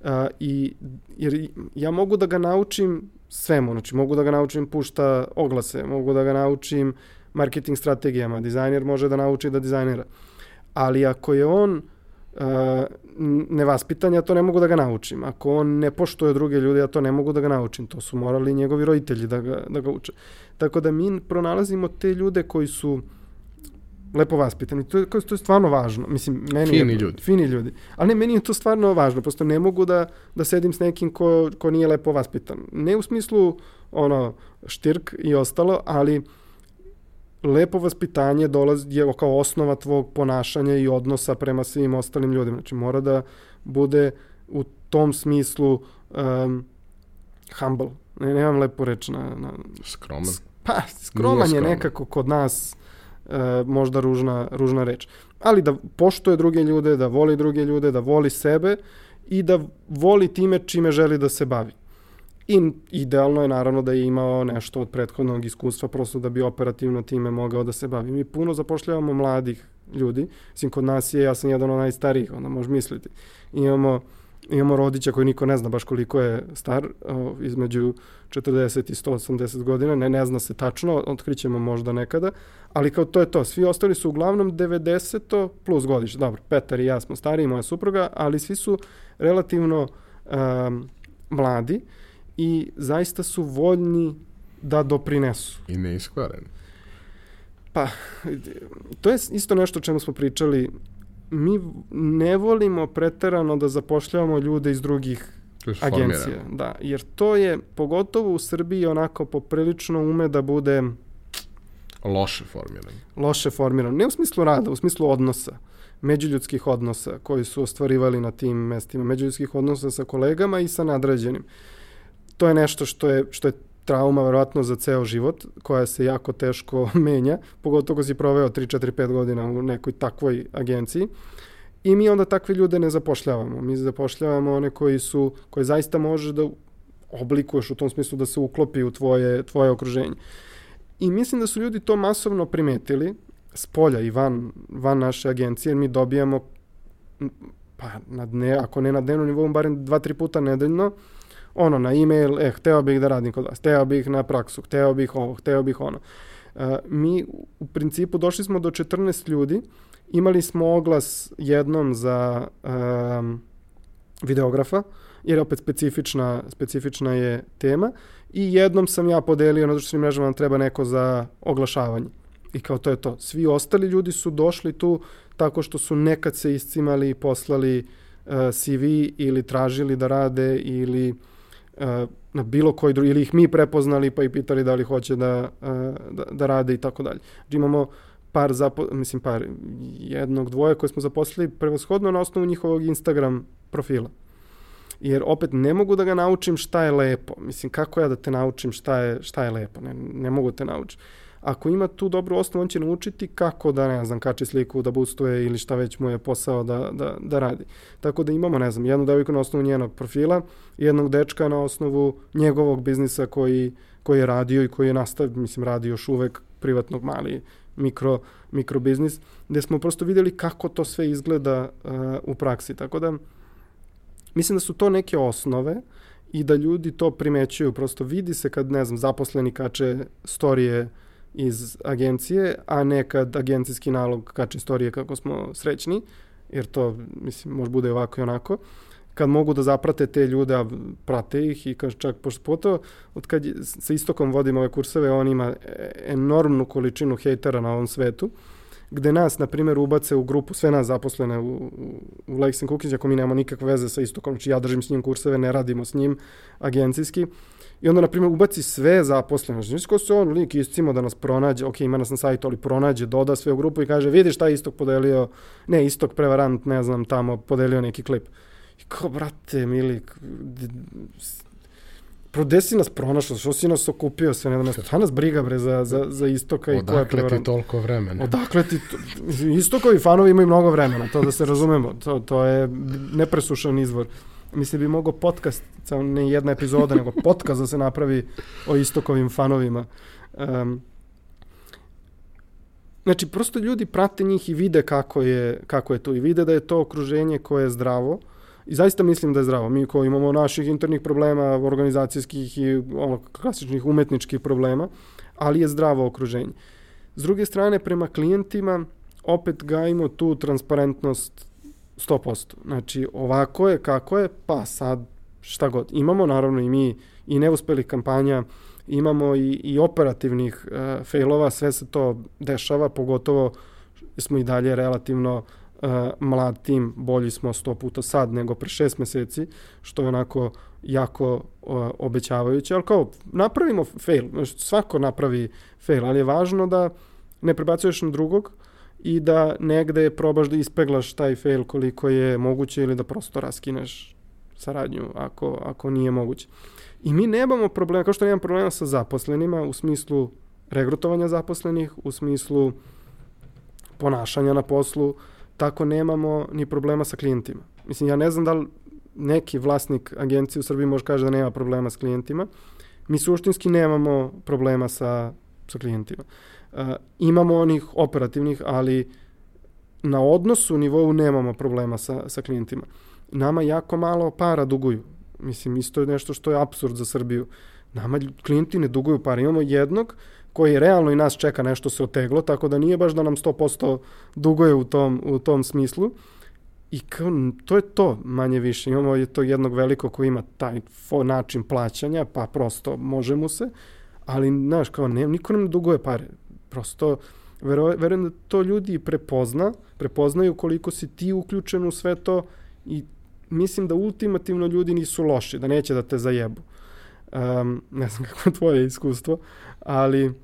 B: Uh, i, jer ja mogu da ga naučim svemu, znači mogu da ga naučim pušta oglase, mogu da ga naučim marketing strategijama, dizajner može da nauči da dizajnira. Ali ako je on uh, nevaspitan, ja to ne mogu da ga naučim. Ako on ne poštuje druge ljude, ja to ne mogu da ga naučim. To su morali njegovi roditelji da ga, da ga uče. Tako da mi pronalazimo te ljude koji su lepo vaspitani. To je, to je stvarno važno. Mislim, meni
A: Fini
B: je,
A: ljudi.
B: Fini ljudi. Ali ne, meni je to stvarno važno. Prosto ne mogu da, da sedim s nekim ko, ko nije lepo vaspitan. Ne u smislu ono, štirk i ostalo, ali lepo vaspitanje dolazi je kao osnova tvog ponašanja i odnosa prema svim ostalim ljudima. Znači mora da bude u tom smislu um, humble. Ne, nemam lepo reč na, na
A: Skroman.
B: pa skroman je nekako kod nas uh, možda ružna, ružna reč. Ali da poštuje druge ljude, da voli druge ljude, da voli sebe i da voli time čime želi da se bavi. I idealno je naravno da je imao nešto od prethodnog iskustva prosto da bi operativno time mogao da se bavi. Mi puno zapošljavamo mladih ljudi. Mislim, kod nas je, ja sam jedan od najstarijih, onda možeš misliti. Imamo, imamo rodića koji niko ne zna baš koliko je star, između 40 i 180 godina, ne, ne zna se tačno, otkrićemo možda nekada, ali kao to je to. Svi ostali su uglavnom 90 plus godiš. Dobro, Petar i ja smo stariji, moja supruga, ali svi su relativno um, mladi i zaista su voljni da doprinesu.
A: I neiskvareni.
B: Pa, to je isto nešto o čemu smo pričali. Mi ne volimo preterano da zapošljavamo ljude iz drugih agencija. Da, jer to je, pogotovo u Srbiji, onako poprilično ume da bude
A: Loše formirano.
B: loše formirano. Ne u smislu rada, u smislu odnosa međuljudskih odnosa koji su ostvarivali na tim mestima, međuljudskih odnosa sa kolegama i sa nadređenim. To je nešto što je, što je trauma verovatno za ceo život, koja se jako teško *laughs* menja, pogotovo ko si proveo 3, 4, 5 godina u nekoj takvoj agenciji. I mi onda takve ljude ne zapošljavamo. Mi zapošljavamo one koji su, koje zaista možeš da oblikuješ u tom smislu da se uklopi u tvoje, tvoje okruženje. I mislim da su ljudi to masovno primetili, s polja i van, van naše agencije, mi dobijamo pa na dne, ako ne na dnevnom nivou, barem dva, tri puta nedeljno, ono, na e-mail, eh, hteo bih da radim kod vas, hteo bih na praksu, hteo bih ovo, hteo bih ono. Uh, mi u principu došli smo do 14 ljudi, imali smo oglas jednom za um, videografa, jer opet specifična, specifična je tema, i jednom sam ja podelio na društvenim mrežama nam treba neko za oglašavanje. I kao to je to. Svi ostali ljudi su došli tu tako što su nekad se iscimali i poslali uh, CV ili tražili da rade ili na bilo koji drugi, ili ih mi prepoznali pa i pitali da li hoće da, uh, da, da rade i tako dalje. Znači imamo par, zapo, mislim par, jednog, dvoje koje smo zaposlili prevashodno na osnovu njihovog Instagram profila. Jer opet ne mogu da ga naučim šta je lepo. Mislim, kako ja da te naučim šta je, šta je lepo? Ne, ne mogu da te naučiti ako ima tu dobru osnovu, on će naučiti kako da, ne znam, kači sliku, da boostuje ili šta već mu je posao da, da, da radi. Tako da imamo, ne znam, jednu devojku na osnovu njenog profila, jednog dečka na osnovu njegovog biznisa koji, koji je radio i koji je nastav, mislim, radi još uvek privatnog mali mikro, mikro biznis, gde smo prosto videli kako to sve izgleda uh, u praksi. Tako da, mislim da su to neke osnove i da ljudi to primećuju. Prosto vidi se kad, ne znam, zaposleni kače storije iz agencije, a ne kad agencijski nalog kače storije kako smo srećni, jer to, mislim, može bude ovako i onako. Kad mogu da zaprate te ljude, a prate ih i kaže čak pošto poto, od kad sa istokom vodim ove kurseve, on ima enormnu količinu hejtera na ovom svetu, gde nas, na primjer, ubace u grupu, sve nas zaposlene u, u, u Lex Cookies, ako mi nemamo nikakve veze sa istokom, znači ja držim s njim kurseve, ne radimo s njim agencijski, I onda, na primjer, ubaci sve zaposlene. Znači, ko se on lik iscimo da nas pronađe, ok, ima nas na sajtu, ali pronađe, doda sve u grupu i kaže, vidiš šta je Istok podelio, ne, Istok prevarant, ne znam, tamo podelio neki klip. I kao, brate, mili, gde si nas pronašao? Što si nas okupio sve jedno mesto? Šta nas briga, bre, za, za, za istoka i koja je
A: Odakle ti toliko vremena?
B: Odakle ti... To... Istokovi fanovi imaju mnogo vremena, to da se razumemo. To, to je nepresušan izvor. Mislim bi mogao podcast, samo ne jedna epizoda, nego podcast da se napravi o istokovim fanovima. Um, znači, prosto ljudi prate njih i vide kako je, kako je to i vide da je to okruženje koje je zdravo. I zaista mislim da je zdravo. Mi koji imamo naših internih problema, organizacijskih i ono, klasičnih umetničkih problema, ali je zdravo okruženje. S druge strane, prema klijentima, opet gajimo tu transparentnost 100%. Znači, ovako je, kako je, pa sad šta god. Imamo naravno i mi i neuspelih kampanja, imamo i, i operativnih uh, failova, sve se to dešava, pogotovo smo i dalje relativno uh, mlad tim, bolji smo 100 puta sad nego pre 6 meseci, što je onako jako uh, obećavajuće, ali kao napravimo fail, svako napravi fail, ali je važno da ne prebacuješ na drugog i da negde probaš da ispeglaš taj fail koliko je moguće ili da prosto raskineš saradnju ako, ako nije moguće. I mi nemamo problema, kao što nemamo problema sa zaposlenima u smislu regrutovanja zaposlenih, u smislu ponašanja na poslu, tako nemamo ni problema sa klijentima. Mislim, ja ne znam da li neki vlasnik agencije u Srbiji može kaže da nema problema s klijentima. Mi suštinski nemamo problema sa, sa klijentima. Uh, imamo onih operativnih, ali na odnosu nivou nemamo problema sa, sa klijentima. Nama jako malo para duguju. Mislim, isto je nešto što je absurd za Srbiju. Nama klijenti ne duguju para. Imamo jednog koji realno i nas čeka nešto se oteglo, tako da nije baš da nam 100% duguje u tom, u tom smislu. I kao, to je to, manje više. Imamo je to jednog velikog koji ima taj način plaćanja, pa prosto može mu se, ali, znaš, kao, ne, niko nam ne duguje pare. Prosto, vero, verujem da to ljudi prepozna, prepoznaju koliko si ti uključen u sve to i mislim da ultimativno ljudi nisu loši, da neće da te zajebu. Um, ne znam *laughs* kako je tvoje iskustvo, ali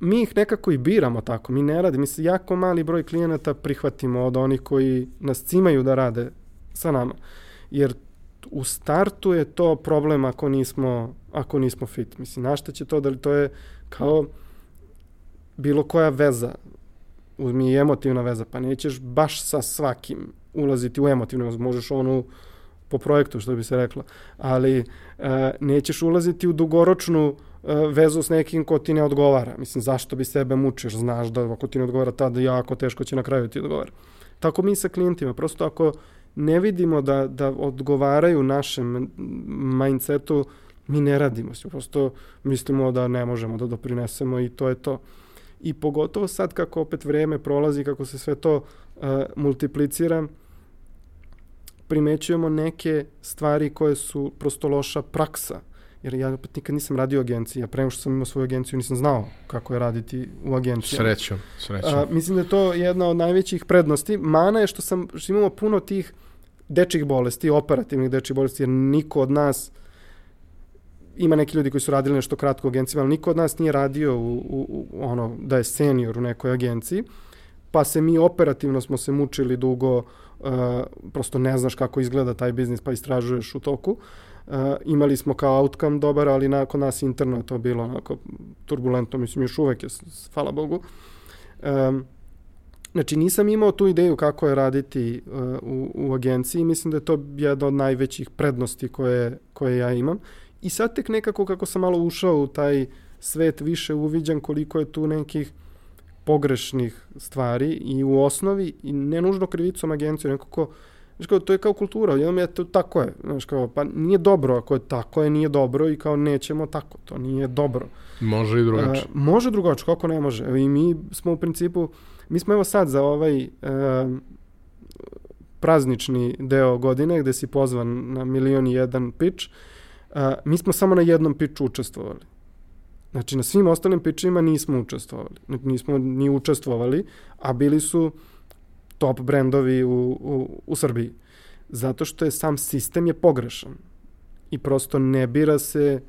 B: mi ih nekako i biramo tako, mi ne radimo, mi se jako mali broj klijenata prihvatimo od onih koji nas cimaju da rade sa nama. Jer u startu je to problem ako nismo, ako nismo fit. Mislim, na šta će to, da li to je kao bilo koja veza, uzmi i emotivna veza, pa nećeš baš sa svakim ulaziti u emotivnu možeš onu po projektu, što bi se reklo, ali uh, nećeš ulaziti u dugoročnu uh, vezu s nekim ko ti ne odgovara. Mislim, zašto bi sebe mučiš? Znaš da ako ti ne odgovara tada, jako teško će na kraju ti odgovara. Tako mi sa klijentima, prosto ako ne vidimo da, da odgovaraju našem mindsetu, mi ne radimo se, prosto mislimo da ne možemo da doprinesemo i to je to. I pogotovo sad kako opet vreme prolazi, kako se sve to uh, multiplicira, primećujemo neke stvari koje su prosto loša praksa. Jer ja opet nikad nisam radio u agenciji, ja prema što sam imao svoju agenciju nisam znao kako je raditi u agenciji.
A: Srećom, srećom.
B: A, mislim da je to jedna od najvećih prednosti. Mana je što, sam, što imamo puno tih dečih bolesti, operativnih dečih bolesti, jer niko od nas ima neki ljudi koji su radili nešto kratko u agenciji, ali niko od nas nije radio u, u, u ono da je senior u nekoj agenciji, pa se mi operativno smo se mučili dugo, uh, prosto ne znaš kako izgleda taj biznis, pa istražuješ u toku. Uh, imali smo kao outcome dobar, ali nakon nas interno je to bilo onako turbulentno, mislim još uvek je, hvala Bogu. Um, Znači, nisam imao tu ideju kako je raditi uh, u, u agenciji. Mislim da je to jedna od najvećih prednosti koje, koje ja imam. I sad tek nekako kako sam malo ušao u taj svet više uviđam koliko je tu nekih pogrešnih stvari i u osnovi i ne nužno krivicom agencije, nekako Znaš kao, to je kao kultura, jednom je to tako je, znaš kao, pa nije dobro, ako je tako je, nije dobro i kao nećemo tako, to nije dobro.
A: Može i drugačije.
B: Uh, može drugačije, kako ne može. I mi smo u principu, mi smo evo sad za ovaj uh, praznični deo godine gde si pozvan na milion i jedan pitch, uh, mi smo samo na jednom pitchu učestvovali. Znači, na svim ostalim pitchima nismo učestvovali. Nismo ni učestvovali, a bili su top brendovi u, u, u Srbiji. Zato što je sam sistem je pogrešan. I prosto ne bira se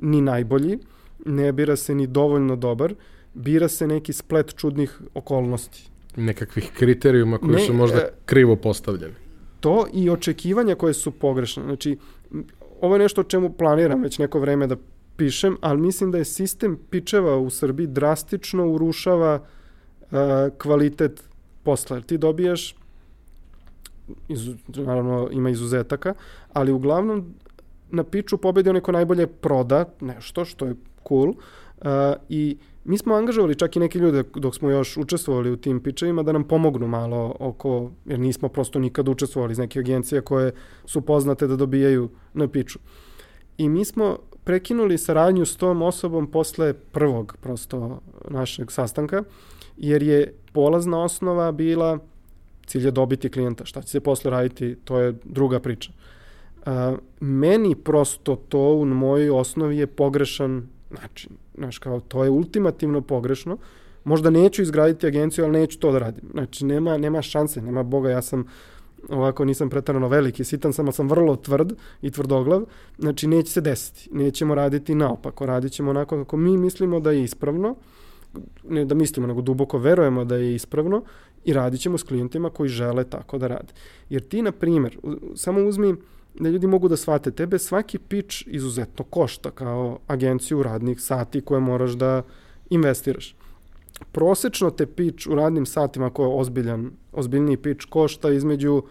B: ni najbolji, ne bira se ni dovoljno dobar, bira se neki splet čudnih okolnosti.
A: Nekakvih kriterijuma koji ne, su možda e, krivo postavljeni.
B: To i očekivanja koje su pogrešne. Znači, ovo je nešto o čemu planiram već neko vreme da pišem, ali mislim da je sistem pičeva u Srbiji drastično urušava uh, kvalitet posla. Ti dobijaš, iz, naravno ima izuzetaka, ali uglavnom na piču pobedi onaj ko najbolje proda nešto, što je cool, uh, i mi smo angažovali čak i neke ljude dok smo još učestvovali u tim pičevima da nam pomognu malo oko, jer nismo prosto nikad učestvovali iz neke agencije koje su poznate da dobijaju na piču. I mi smo prekinuli saradnju s tom osobom posle prvog prosto našeg sastanka, jer je polazna osnova bila cilj je dobiti klijenta. Šta će se posle raditi, to je druga priča. A, meni prosto to u mojoj osnovi je pogrešan način. Znaš, kao, to je ultimativno pogrešno. Možda neću izgraditi agenciju, ali neću to da radim. Znači, nema, nema šanse, nema Boga, ja sam ovako nisam pretarano veliki, sitan sam, ali sam vrlo tvrd i tvrdoglav, znači neće se desiti, nećemo raditi naopako, radit ćemo onako kako mi mislimo da je ispravno, ne da mislimo, nego duboko verujemo da je ispravno i radit ćemo s klijentima koji žele tako da rade. Jer ti, na primjer, samo uzmi da ljudi mogu da shvate, tebe svaki pitch izuzetno košta kao agenciju radnih sati koje moraš da investiraš. Prosečno te pitch u radnim satima, ako je ozbiljan, ozbiljniji pitch, košta između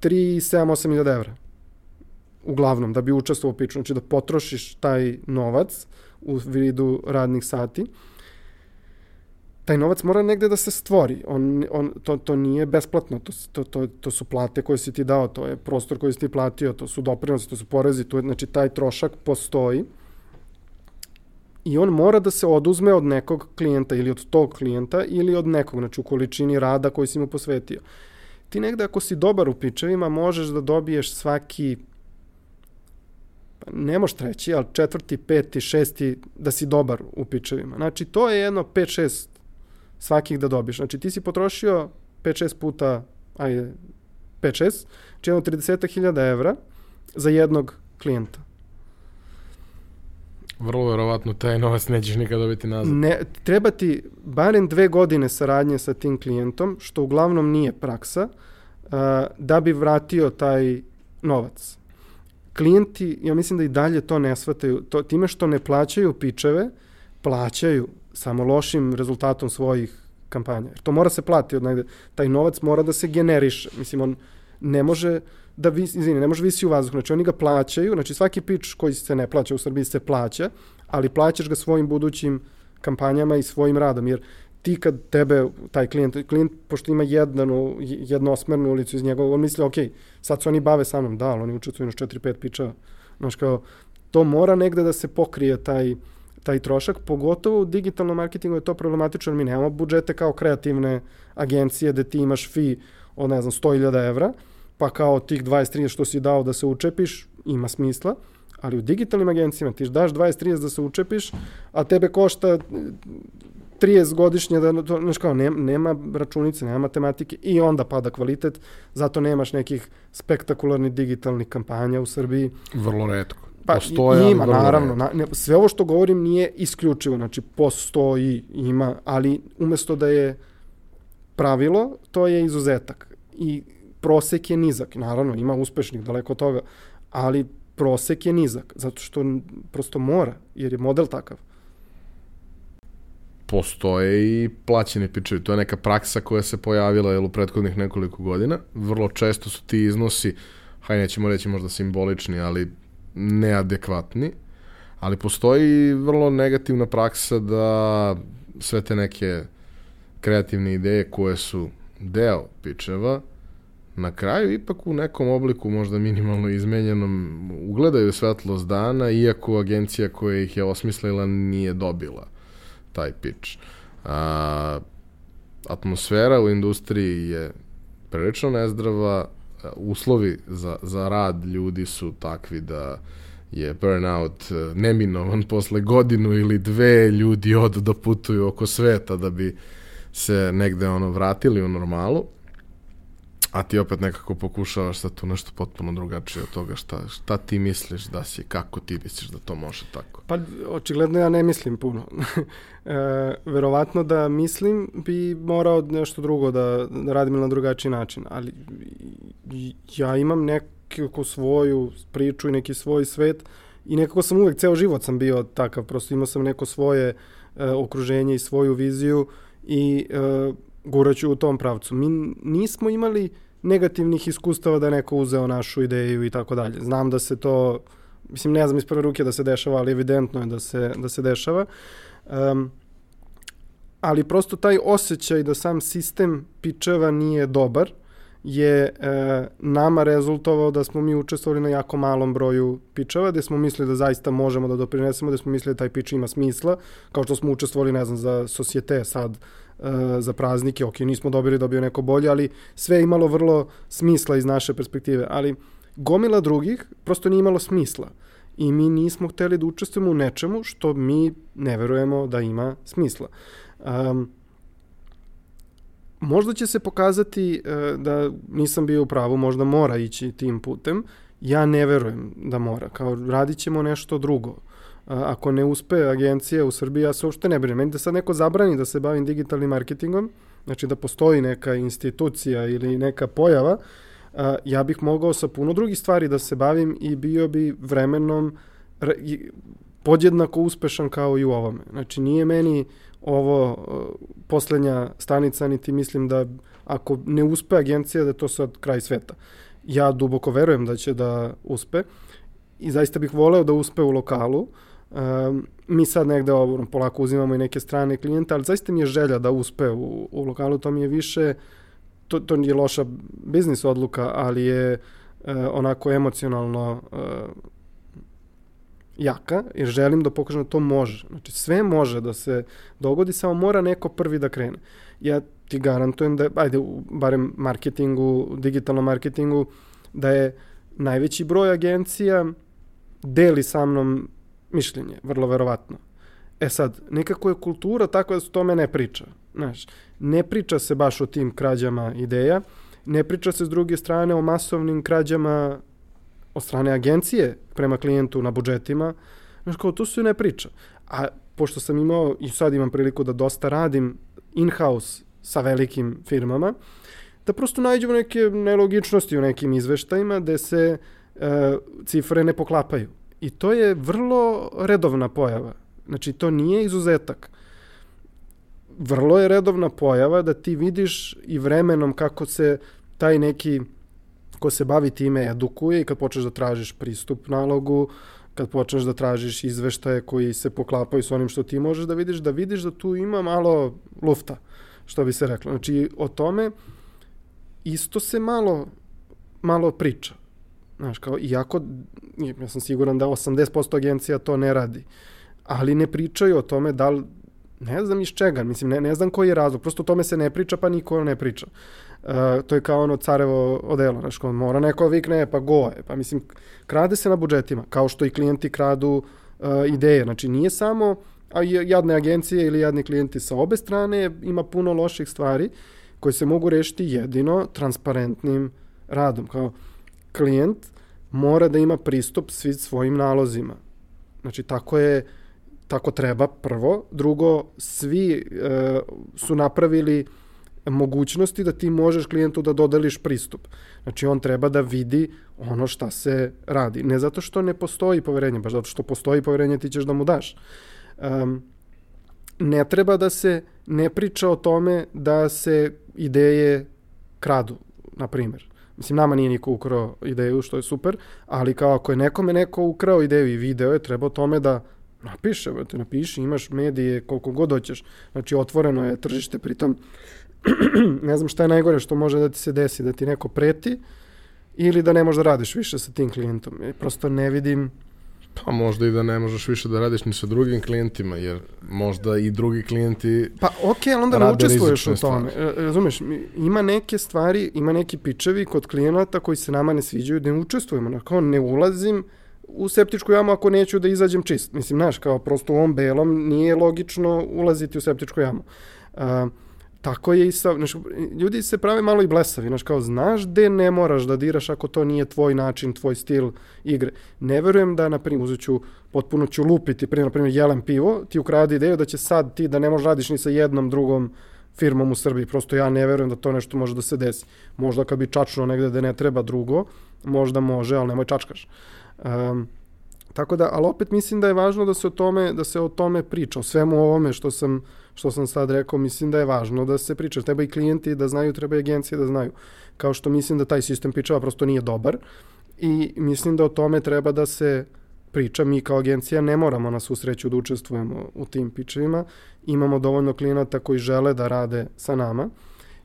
B: 3 i 7, 8 milijada evra. Uglavnom, da bi učestvovao u pitchu. Znači da potrošiš taj novac u vidu radnih sati taj novac mora negde da se stvori. On, on, to, to nije besplatno, to, to, to, to su plate koje si ti dao, to je prostor koji si ti platio, to su doprinosi, to su porezi, to je, znači taj trošak postoji i on mora da se oduzme od nekog klijenta ili od tog klijenta ili od nekog, znači u količini rada koji si mu posvetio. Ti negde ako si dobar u pičevima možeš da dobiješ svaki ne možeš treći, ali četvrti, peti, šesti da si dobar u pičevima. Znači to je jedno 5-6 svakih da dobiješ. Znači ti si potrošio 5-6 puta, ajde, 5-6, znači jedno 30.000 evra za jednog klijenta.
A: Vrlo verovatno taj novac nećeš nikad dobiti nazad.
B: Ne, treba ti barem dve godine saradnje sa tim klijentom, što uglavnom nije praksa, uh, da bi vratio taj novac. Klijenti, ja mislim da i dalje to ne shvataju, to, time što ne plaćaju pičeve, plaćaju samo lošim rezultatom svojih kampanja. Jer to mora se plati od negde. Taj novac mora da se generiše. Mislim, on ne može da visi, izvini, ne može visi u vazduhu. Znači, oni ga plaćaju, znači svaki pitch koji se ne plaća u Srbiji se plaća, ali plaćaš ga svojim budućim kampanjama i svojim radom, jer ti kad tebe, taj klijent, klijent pošto ima jednu, jednosmernu ulicu iz njegova, on misli, ok, sad se oni bave sa mnom, da, ali oni učestvuju na 4-5 piča, znaš kao, to mora negde da se pokrije taj, taj trošak, pogotovo u digitalnom marketingu je to problematično, jer mi nemamo budžete kao kreativne agencije gde ti imaš fi od, ne znam, 100.000 evra, pa kao tih 20-30 što si dao da se učepiš, ima smisla, ali u digitalnim agencijama ti daš 20-30 da se učepiš, a tebe košta 30 godišnje, da, to, znaš kao, nema, nema računice, nema matematike i onda pada kvalitet, zato nemaš nekih spektakularnih digitalnih kampanja u Srbiji.
A: Vrlo redko.
B: Pa postoje, ima, naravno. Na, ne, sve ovo što govorim nije isključivo, znači postoji, ima, ali umesto da je pravilo, to je izuzetak. I prosek je nizak, naravno, ima uspešnih daleko od toga, ali prosek je nizak, zato što prosto mora, jer je model takav.
A: Postoje i plaćene pičevi, to je neka praksa koja se pojavila jel, u prethodnih nekoliko godina. Vrlo često su ti iznosi, haj nećemo reći možda simbolični, ali neadekvatni, ali postoji vrlo negativna praksa da sve te neke kreativne ideje koje su deo pičeva, na kraju ipak u nekom obliku možda minimalno izmenjenom ugledaju svetlost dana, iako agencija koja ih je osmislila nije dobila taj pitch. A, atmosfera u industriji je prilično nezdrava, uslovi za, za rad ljudi su takvi da je burnout e, neminovan *laughs* posle godinu ili dve ljudi od da putuju oko sveta da bi se negde ono vratili u normalu a ti opet nekako pokušavaš sad tu nešto potpuno drugačije od toga šta, šta ti misliš da si, kako ti misliš da to može tako?
B: Pa očigledno ja ne mislim puno. *laughs* e, verovatno da mislim bi morao nešto drugo da, da radim na drugačiji način, ali ja imam neku svoju priču i neki svoj svet i nekako sam uvek, ceo život sam bio takav, prosto imao sam neko svoje e, okruženje i svoju viziju i e, guraću u tom pravcu. Mi nismo imali negativnih iskustava da je neko uzeo našu ideju i tako dalje. Znam da se to, mislim ne znam iz prve ruke da se dešava, ali evidentno je da se, da se dešava. Um, ali prosto taj osjećaj da sam sistem pičeva nije dobar je e, nama rezultovao da smo mi učestvovali na jako malom broju pičeva, gde smo mislili da zaista možemo da doprinesemo, da smo mislili da taj pič ima smisla, kao što smo učestvovali, ne znam, za Societe sad, za praznike, ok, nismo dobili, dobio neko bolje, ali sve je imalo vrlo smisla iz naše perspektive, ali gomila drugih prosto nije imalo smisla i mi nismo hteli da učestvujemo u nečemu što mi ne verujemo da ima smisla. Um, možda će se pokazati uh, da nisam bio u pravu, možda mora ići tim putem. Ja ne verujem da mora. Kao radit ćemo nešto drugo. Uh, ako ne uspe agencija u Srbiji, ja se uopšte ne brinem. Meni da sad neko zabrani da se bavim digitalnim marketingom, znači da postoji neka institucija ili neka pojava, uh, ja bih mogao sa puno drugih stvari da se bavim i bio bi vremenom podjednako uspešan kao i u ovome. Znači nije meni ovo uh, poslednja stanica, niti mislim da ako ne uspe agencija da je to sad kraj sveta. Ja duboko verujem da će da uspe i zaista bih voleo da uspe u lokalu. Um, mi sad negde ovo, polako uzimamo i neke strane klijente, ali zaista mi je želja da uspe u, u lokalu, to mi je više, to, to nije loša biznis odluka, ali je uh, onako emocionalno uh, jaka, jer želim da pokažem da to može. Znači, sve može da se dogodi, samo mora neko prvi da krene. Ja ti garantujem da, ajde, barem marketingu, digitalnom marketingu, da je najveći broj agencija deli sa mnom mišljenje, vrlo verovatno. E sad, nekako je kultura tako da se tome ne priča. Znaš, ne priča se baš o tim krađama ideja, ne priča se s druge strane o masovnim krađama od strane agencije prema klijentu na budžetima, znaš, kao, to se ne priča. A pošto sam imao, i sad imam priliku da dosta radim in-house sa velikim firmama, da prosto nađemo neke nelogičnosti u nekim izveštajima gde se e, cifre ne poklapaju. I to je vrlo redovna pojava. Znači, to nije izuzetak. Vrlo je redovna pojava da ti vidiš i vremenom kako se taj neki ko se bavi time edukuje i kad počneš da tražiš pristup nalogu, kad počneš da tražiš izveštaje koji se poklapaju s onim što ti možeš da vidiš, da vidiš da tu ima malo lufta, što bi se reklo. Znači, o tome isto se malo, malo priča. Znaš, kao, iako, ja sam siguran da 80% agencija to ne radi, ali ne pričaju o tome da li, ne znam iz čega, mislim, ne, ne znam koji je razlog, prosto o tome se ne priča, pa niko ne priča. Uh, to je kao ono carevo odelo, znaš, kao mora neko vikne, pa go je, pa mislim, krade se na budžetima, kao što i klijenti kradu uh, ideje, znači nije samo a jadne agencije ili jadni klijenti sa obe strane, ima puno loših stvari koje se mogu rešiti jedino transparentnim radom, kao klijent mora da ima pristup svi svojim nalozima. Znači, tako je, tako treba prvo. Drugo, svi uh, su napravili mogućnosti da ti možeš klijentu da dodeliš pristup. Znači on treba da vidi ono šta se radi. Ne zato što ne postoji poverenje, baš zato što postoji poverenje ti ćeš da mu daš. Um, ne treba da se ne priča o tome da se ideje kradu, na primjer. Mislim, nama nije niko ukrao ideju, što je super, ali kao ako je nekome neko ukrao ideju i video je, treba o tome da napiše, te napiši, imaš medije koliko god hoćeš. Znači, otvoreno je tržište, pritom *clears throat* ne znam šta je najgore što može da ti se desi, da ti neko preti ili da ne možeš da radiš više sa tim klijentom. I prosto ne vidim
A: Pa možda i da ne možeš više da radiš ni sa drugim klijentima, jer možda i drugi klijenti
B: Pa okej, okay, ali onda ne učestvuješ u tome. E, razumeš, ima neke stvari, ima neki pičevi kod klijenata koji se nama ne sviđaju, da ne učestvujemo. Kao ne ulazim u septičku jamu ako neću da izađem čist. Mislim, znaš, kao prosto u ovom belom nije logično ulaziti u septičku jamu. Uh, Tako je i sa, znaš, ljudi se prave malo i blesavi, znaš, kao znaš gde ne moraš da diraš ako to nije tvoj način, tvoj stil igre. Ne verujem da, na primjer, uzet ću, potpuno ću lupiti, primjer, na primjer, jelen pivo, ti ukradi ideju da će sad ti da ne možeš radiš ni sa jednom drugom firmom u Srbiji. Prosto ja ne verujem da to nešto može da se desi. Možda kad bi čačno negde da ne treba drugo, možda može, ali nemoj čačkaš. Um, tako da, ali opet mislim da je važno da se o tome, da se o tome priča, o svemu ovome što sam, što sam sad rekao, mislim da je važno da se priča. Treba i klijenti da znaju, treba i agencije da znaju. Kao što mislim da taj sistem pičeva prosto nije dobar i mislim da o tome treba da se priča. Mi kao agencija ne moramo na susreću da učestvujemo u tim pičevima. Imamo dovoljno klijenata koji žele da rade sa nama.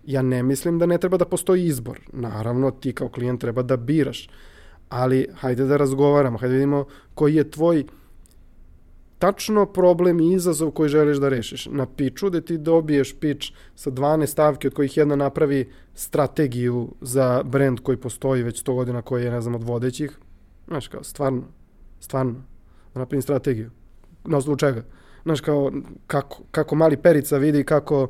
B: Ja ne mislim da ne treba da postoji izbor. Naravno, ti kao klijent treba da biraš. Ali hajde da razgovaramo, hajde da vidimo koji je tvoj tačno problem i izazov koji želiš da rešiš. Na piču da ti dobiješ pič sa 12 stavke od kojih jedna napravi strategiju za brend koji postoji već 100 godina koji je, ne znam, od vodećih. Znaš, kao, stvarno, stvarno, da napravim strategiju. Na osnovu čega? Znaš, kao, kako, kako mali perica vidi kako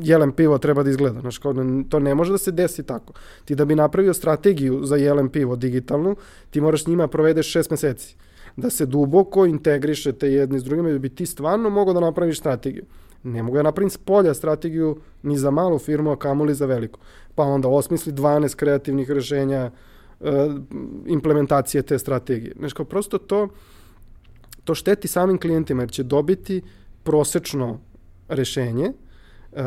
B: jelen pivo treba da izgleda. Znaš, kao, to ne može da se desi tako. Ti da bi napravio strategiju za jelen pivo digitalnu, ti moraš njima provedeš šest meseci. Da se duboko integrišete jedni s drugima da bi ti stvarno mogao da napraviš strategiju. Ne mogu ja napravim s polja strategiju ni za malu firmu, a kamoli za veliku. Pa onda osmisli 12 kreativnih rešenja, uh, implementacije te strategije. Znaš, kao prosto to, to šteti samim klijentima, jer će dobiti prosečno rešenje, uh,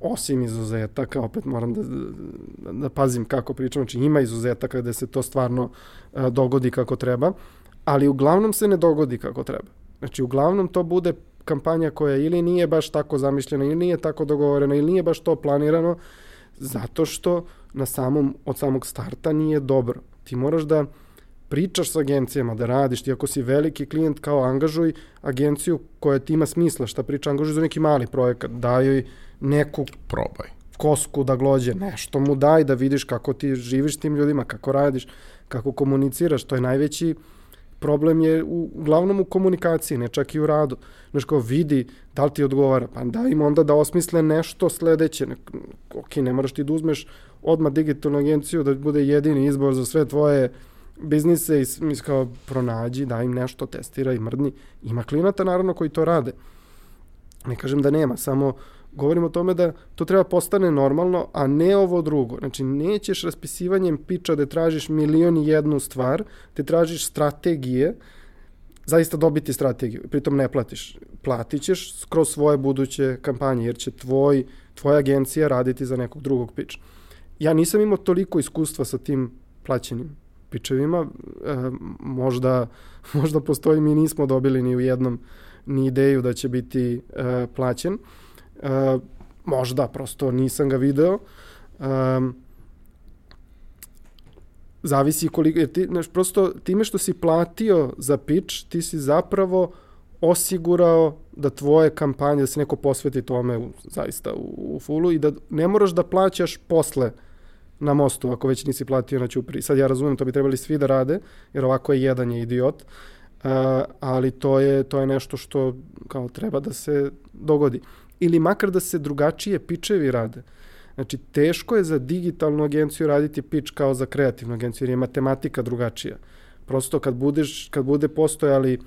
B: osim izuzetaka, opet moram da, da, da pazim kako pričam, znači ima izuzetaka gde se to stvarno uh, dogodi kako treba, ali uglavnom se ne dogodi kako treba. Znači, uglavnom to bude kampanja koja ili nije baš tako zamišljena, ili nije tako dogovorena, ili nije baš to planirano, zato što na samom, od samog starta nije dobro. Ti moraš da pričaš sa agencijama, da radiš, ti ako si veliki klijent, kao angažuj agenciju koja ti ima smisla, šta priča, angažuj za neki mali projekat, daj joj neku
A: Probaj.
B: kosku da glođe, nešto mu daj da vidiš kako ti živiš s tim ljudima, kako radiš, kako komuniciraš, to je najveći problem je u, uglavnom u komunikaciji, ne čak i u radu. Znaš, kao vidi da li ti odgovara, pa da im onda da osmisle nešto sledeće. Ne, ok, ne moraš ti da uzmeš odmah digitalnu agenciju da bude jedini izbor za sve tvoje biznise i mis kao pronađi, da im nešto testira i mrdni. Ima klinata naravno koji to rade. Ne kažem da nema, samo govorim o tome da to treba postane normalno, a ne ovo drugo. Znači, nećeš raspisivanjem piča da tražiš milion i jednu stvar, te tražiš strategije, zaista dobiti strategiju, pritom ne platiš. Platit ćeš kroz svoje buduće kampanje, jer će tvoj, tvoja agencija raditi za nekog drugog piča. Ja nisam imao toliko iskustva sa tim plaćenim pičevima, e, možda, možda postoji, mi nismo dobili ni u jednom ni ideju da će biti e, plaćen. E, možda, prosto nisam ga video. Um, zavisi koliko, jer ti, znaš, prosto time što si platio za pitch, ti si zapravo osigurao da tvoje kampanje, da se neko posveti tome u, zaista u, u fullu i da ne moraš da plaćaš posle na mostu, ako već nisi platio na Ćupri. Sad ja razumem, to bi trebali svi da rade, jer ovako je jedan je idiot, uh, ali to je, to je nešto što kao treba da se dogodi ili makar da se drugačije pičevi rade. Znači, teško je za digitalnu agenciju raditi pič kao za kreativnu agenciju, jer je matematika drugačija. Prosto kad, budeš, kad bude postojali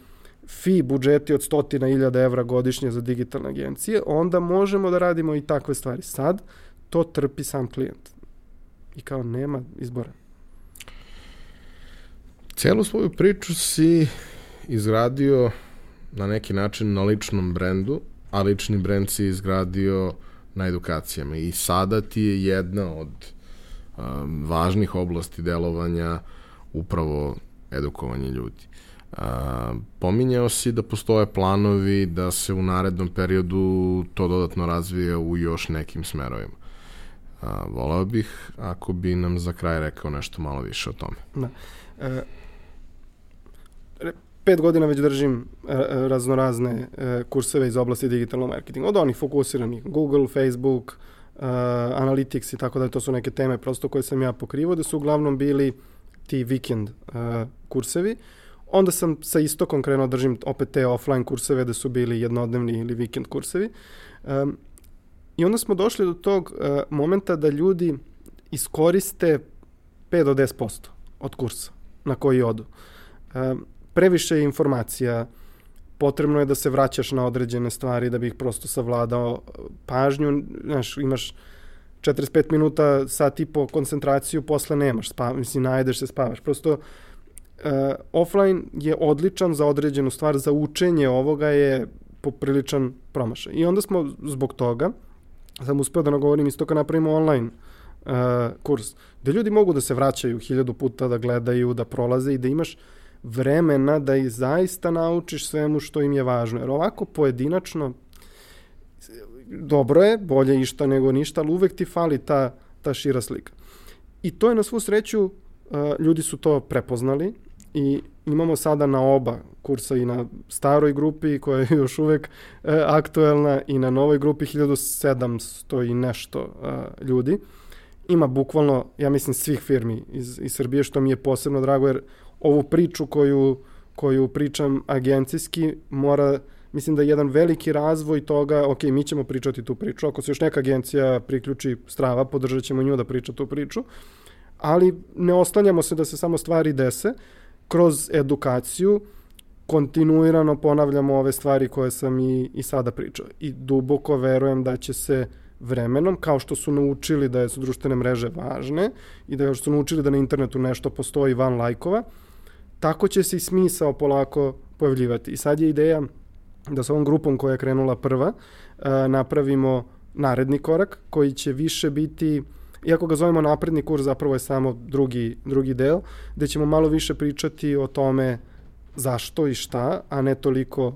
B: fi budžeti od stotina iljada evra godišnje za digitalne agencije, onda možemo da radimo i takve stvari. Sad to trpi sam klijent. I kao nema izbora.
A: Celu svoju priču si izgradio na neki način na ličnom brendu, a lični brend si izgradio na edukacijama i sada ti je jedna od um, važnih oblasti delovanja upravo edukovanje ljudi. Uh, pominjao si da postoje planovi da se u narednom periodu to dodatno razvije u još nekim smerovima. Uh, voleo bih ako bi nam za kraj rekao nešto malo više o tome.
B: Da. E, pet godina već držim e, e, raznorazne e, kurseve iz oblasti digitalnog marketinga. Od onih fokusiranih Google, Facebook, Analytics i tako da to su neke teme prosto koje sam ja pokrivao, da su uglavnom bili ti vikend kursevi. Onda sam sa istokom krenuo da držim opet te offline kurseve da su bili jednodnevni ili vikend kursevi. I onda smo došli do tog momenta da ljudi iskoriste 5 do 10% od kursa na koji odu previše informacija, potrebno je da se vraćaš na određene stvari da bi ih prosto savladao pažnju, znaš, imaš 45 minuta, sat i po koncentraciju, posle nemaš, spa, mislim, najedeš se, spavaš. Prosto, uh, offline je odličan za određenu stvar, za učenje ovoga je popriličan promašaj. I onda smo zbog toga, sam uspeo da nagovorim isto kad napravimo online uh, kurs, gde ljudi mogu da se vraćaju hiljadu puta, da gledaju, da prolaze i da imaš vremena da ih zaista naučiš svemu što im je važno. Jer ovako pojedinačno, dobro je, bolje išta nego ništa, ali uvek ti fali ta, ta šira slika. I to je na svu sreću, uh, ljudi su to prepoznali i imamo sada na oba kursa i na staroj grupi koja je *laughs* još uvek uh, aktuelna i na novoj grupi 1700 i nešto uh, ljudi. Ima bukvalno, ja mislim, svih firmi iz, iz Srbije, što mi je posebno drago, jer ovu priču koju, koju pričam agencijski mora mislim da je jedan veliki razvoj toga, ok, mi ćemo pričati tu priču, ako se još neka agencija priključi strava, podržat ćemo nju da priča tu priču, ali ne oslanjamo se da se samo stvari dese, kroz edukaciju kontinuirano ponavljamo ove stvari koje sam i, i sada pričao. I duboko verujem da će se vremenom, kao što su naučili da su društvene mreže važne i da su naučili da na internetu nešto postoji van lajkova, tako će se i smisao polako pojavljivati. I sad je ideja da sa ovom grupom koja je krenula prva e, napravimo naredni korak koji će više biti iako ga zovemo napredni kurs, zapravo je samo drugi, drugi deo, gde ćemo malo više pričati o tome zašto i šta, a ne toliko uh,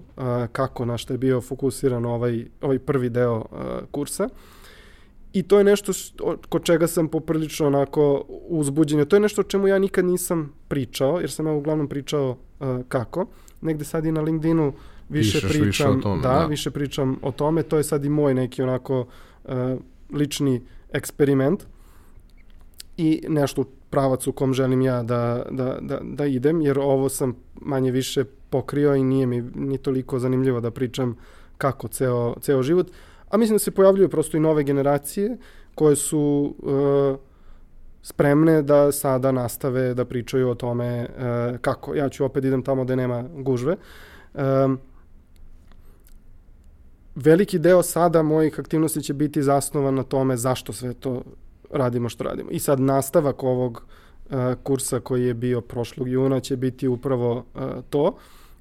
B: kako na što je bio fokusiran ovaj, ovaj prvi deo uh, kursa. I to je nešto što, kod čega sam poprilično onako uzbuđen. To je nešto o čemu ja nikad nisam pričao, jer sam ja uglavnom pričao uh, kako. Negde sad i na LinkedInu više Pišeš pričam, više o tome, da, da, više pričam o tome. To je sad i moj neki onako uh, lični eksperiment i nešto pravac u kom želim ja da, da, da, da idem, jer ovo sam manje više pokrio i nije mi ni toliko zanimljivo da pričam kako ceo, ceo život. A mislim da se pojavljuju prosto i nove generacije koje su uh, spremne da sada nastave da pričaju o tome uh, kako. Ja ću opet idem tamo gde nema gužve. Um, veliki deo sada mojih aktivnosti će biti zasnovan na tome zašto sve to radimo što radimo. I sad nastavak ovog kursa koji je bio prošlog juna će biti upravo to.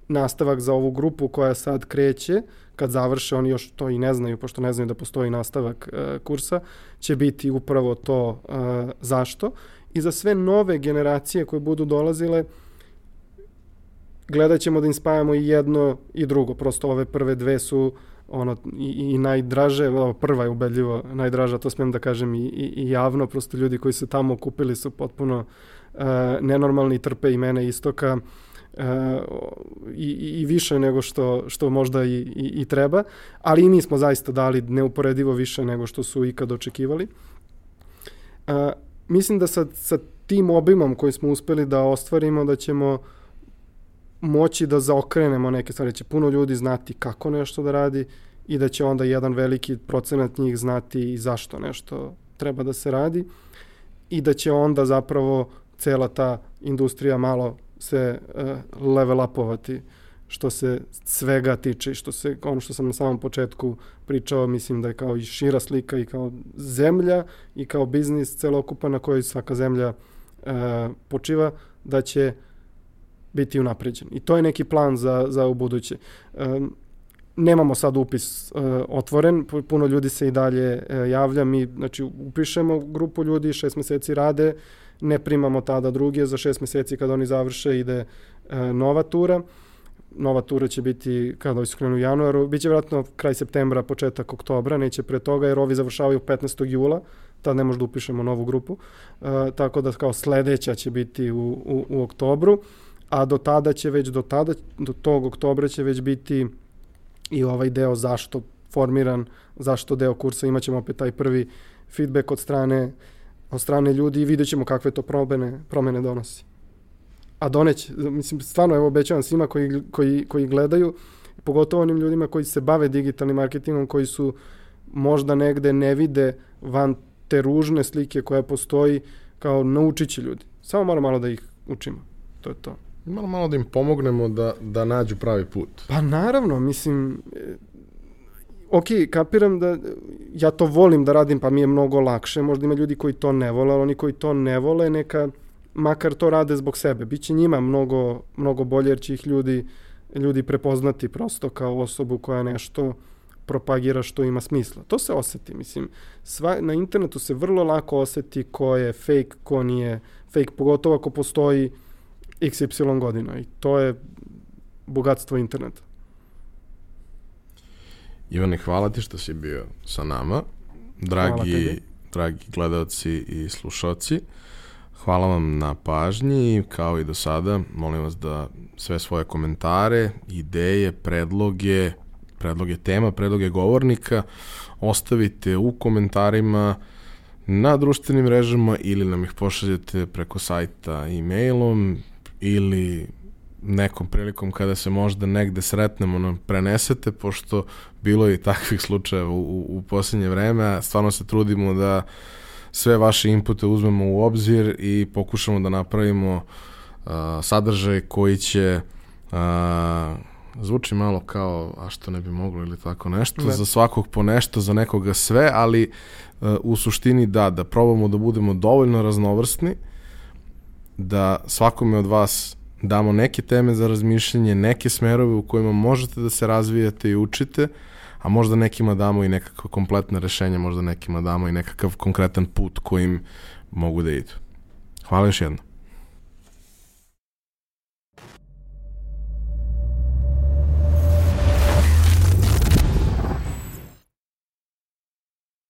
B: Nastavak za ovu grupu koja sad kreće, kad završe, oni još to i ne znaju, pošto ne znaju da postoji nastavak uh, kursa, će biti upravo to uh, zašto. I za sve nove generacije koje budu dolazile, gledat ćemo da im spajamo i jedno i drugo. Prosto ove prve dve su ono i, i najdraže, prva je ubedljivo najdraža, to smijem da kažem i, i, i javno, prosto ljudi koji se tamo okupili su potpuno uh, nenormalni, trpe i mene istoka i, i više nego što, što možda i, i, i treba, ali i mi smo zaista dali neuporedivo više nego što su ikad očekivali. Uh, mislim da sa, sa tim obimom koji smo uspeli da ostvarimo, da ćemo moći da zaokrenemo neke stvari, će puno ljudi znati kako nešto da radi i da će onda jedan veliki procenat njih znati i zašto nešto treba da se radi i da će onda zapravo cela ta industrija malo se uh, level upovati što se svega tiče i što se, ono što sam na samom početku pričao, mislim da je kao i šira slika i kao zemlja i kao biznis celokupa na kojoj svaka zemlja uh, počiva, da će uh, biti unapređen. I to je neki plan za, za u buduće. Um, nemamo sad upis uh, otvoren, puno ljudi se i dalje uh, javlja, mi znači, upišemo grupu ljudi, šest meseci rade, ne primamo tada druge, za šest meseci kad oni završe ide uh, nova tura. Nova tura će biti kada se krenu u januaru, biće vratno kraj septembra, početak oktobra, neće pre toga jer ovi završavaju 15. jula, tad ne da upišemo novu grupu, uh, tako da kao sledeća će biti u, u, u oktobru. Uh, a do tada će već, do tada, do tog oktobra će već biti i ovaj deo zašto formiran, zašto deo kursa, imaćemo opet taj prvi feedback od strane, od strane ljudi i vidjet ćemo kakve to promene, promene donosi. A doneć, mislim, stvarno, evo obećavam svima koji, koji, koji gledaju, pogotovo onim ljudima koji se bave digitalnim marketingom, koji su možda negde ne vide van te ružne slike koja postoji, kao naučit će ljudi. Samo moramo malo da ih učimo. To je to.
A: Malo, malo da im pomognemo da, da nađu pravi put.
B: Pa naravno, mislim, ok, kapiram da ja to volim da radim, pa mi je mnogo lakše. Možda ima ljudi koji to ne vole, ali oni koji to ne vole, neka makar to rade zbog sebe. Biće njima mnogo, mnogo bolje jer će ih ljudi, ljudi prepoznati prosto kao osobu koja nešto propagira što ima smisla. To se oseti, mislim. Sva, na internetu se vrlo lako oseti ko je fake, ko nije fake, pogotovo ako postoji XY godina i to je bogatstvo interneta.
A: Ivane, hvala ti što si bio sa nama. Dragi, dragi gledalci i slušalci, hvala vam na pažnji kao i do sada. Molim vas da sve svoje komentare, ideje, predloge, predloge tema, predloge govornika ostavite u komentarima na društvenim mrežama ili nam ih pošaljete preko sajta e-mailom ili nekom prilikom kada se možda negde sretnemo nam prenesete, pošto bilo je i takvih slučajeva u, u, u posljednje vreme, stvarno se trudimo da sve vaše inpute uzmemo u obzir i pokušamo da napravimo uh, sadržaj koji će uh, zvuči malo kao a što ne bi moglo ili tako nešto, ne. za svakog po nešto, za nekoga sve, ali uh, u suštini da, da probamo da budemo dovoljno raznovrsni, da svakome od vas damo neke teme za razmišljanje, neke smerove u kojima možete da se razvijate i učite, a možda nekima damo i nekakva kompletna rešenja, možda nekima damo i nekakav konkretan put kojim mogu da idu. Hvala još jednom.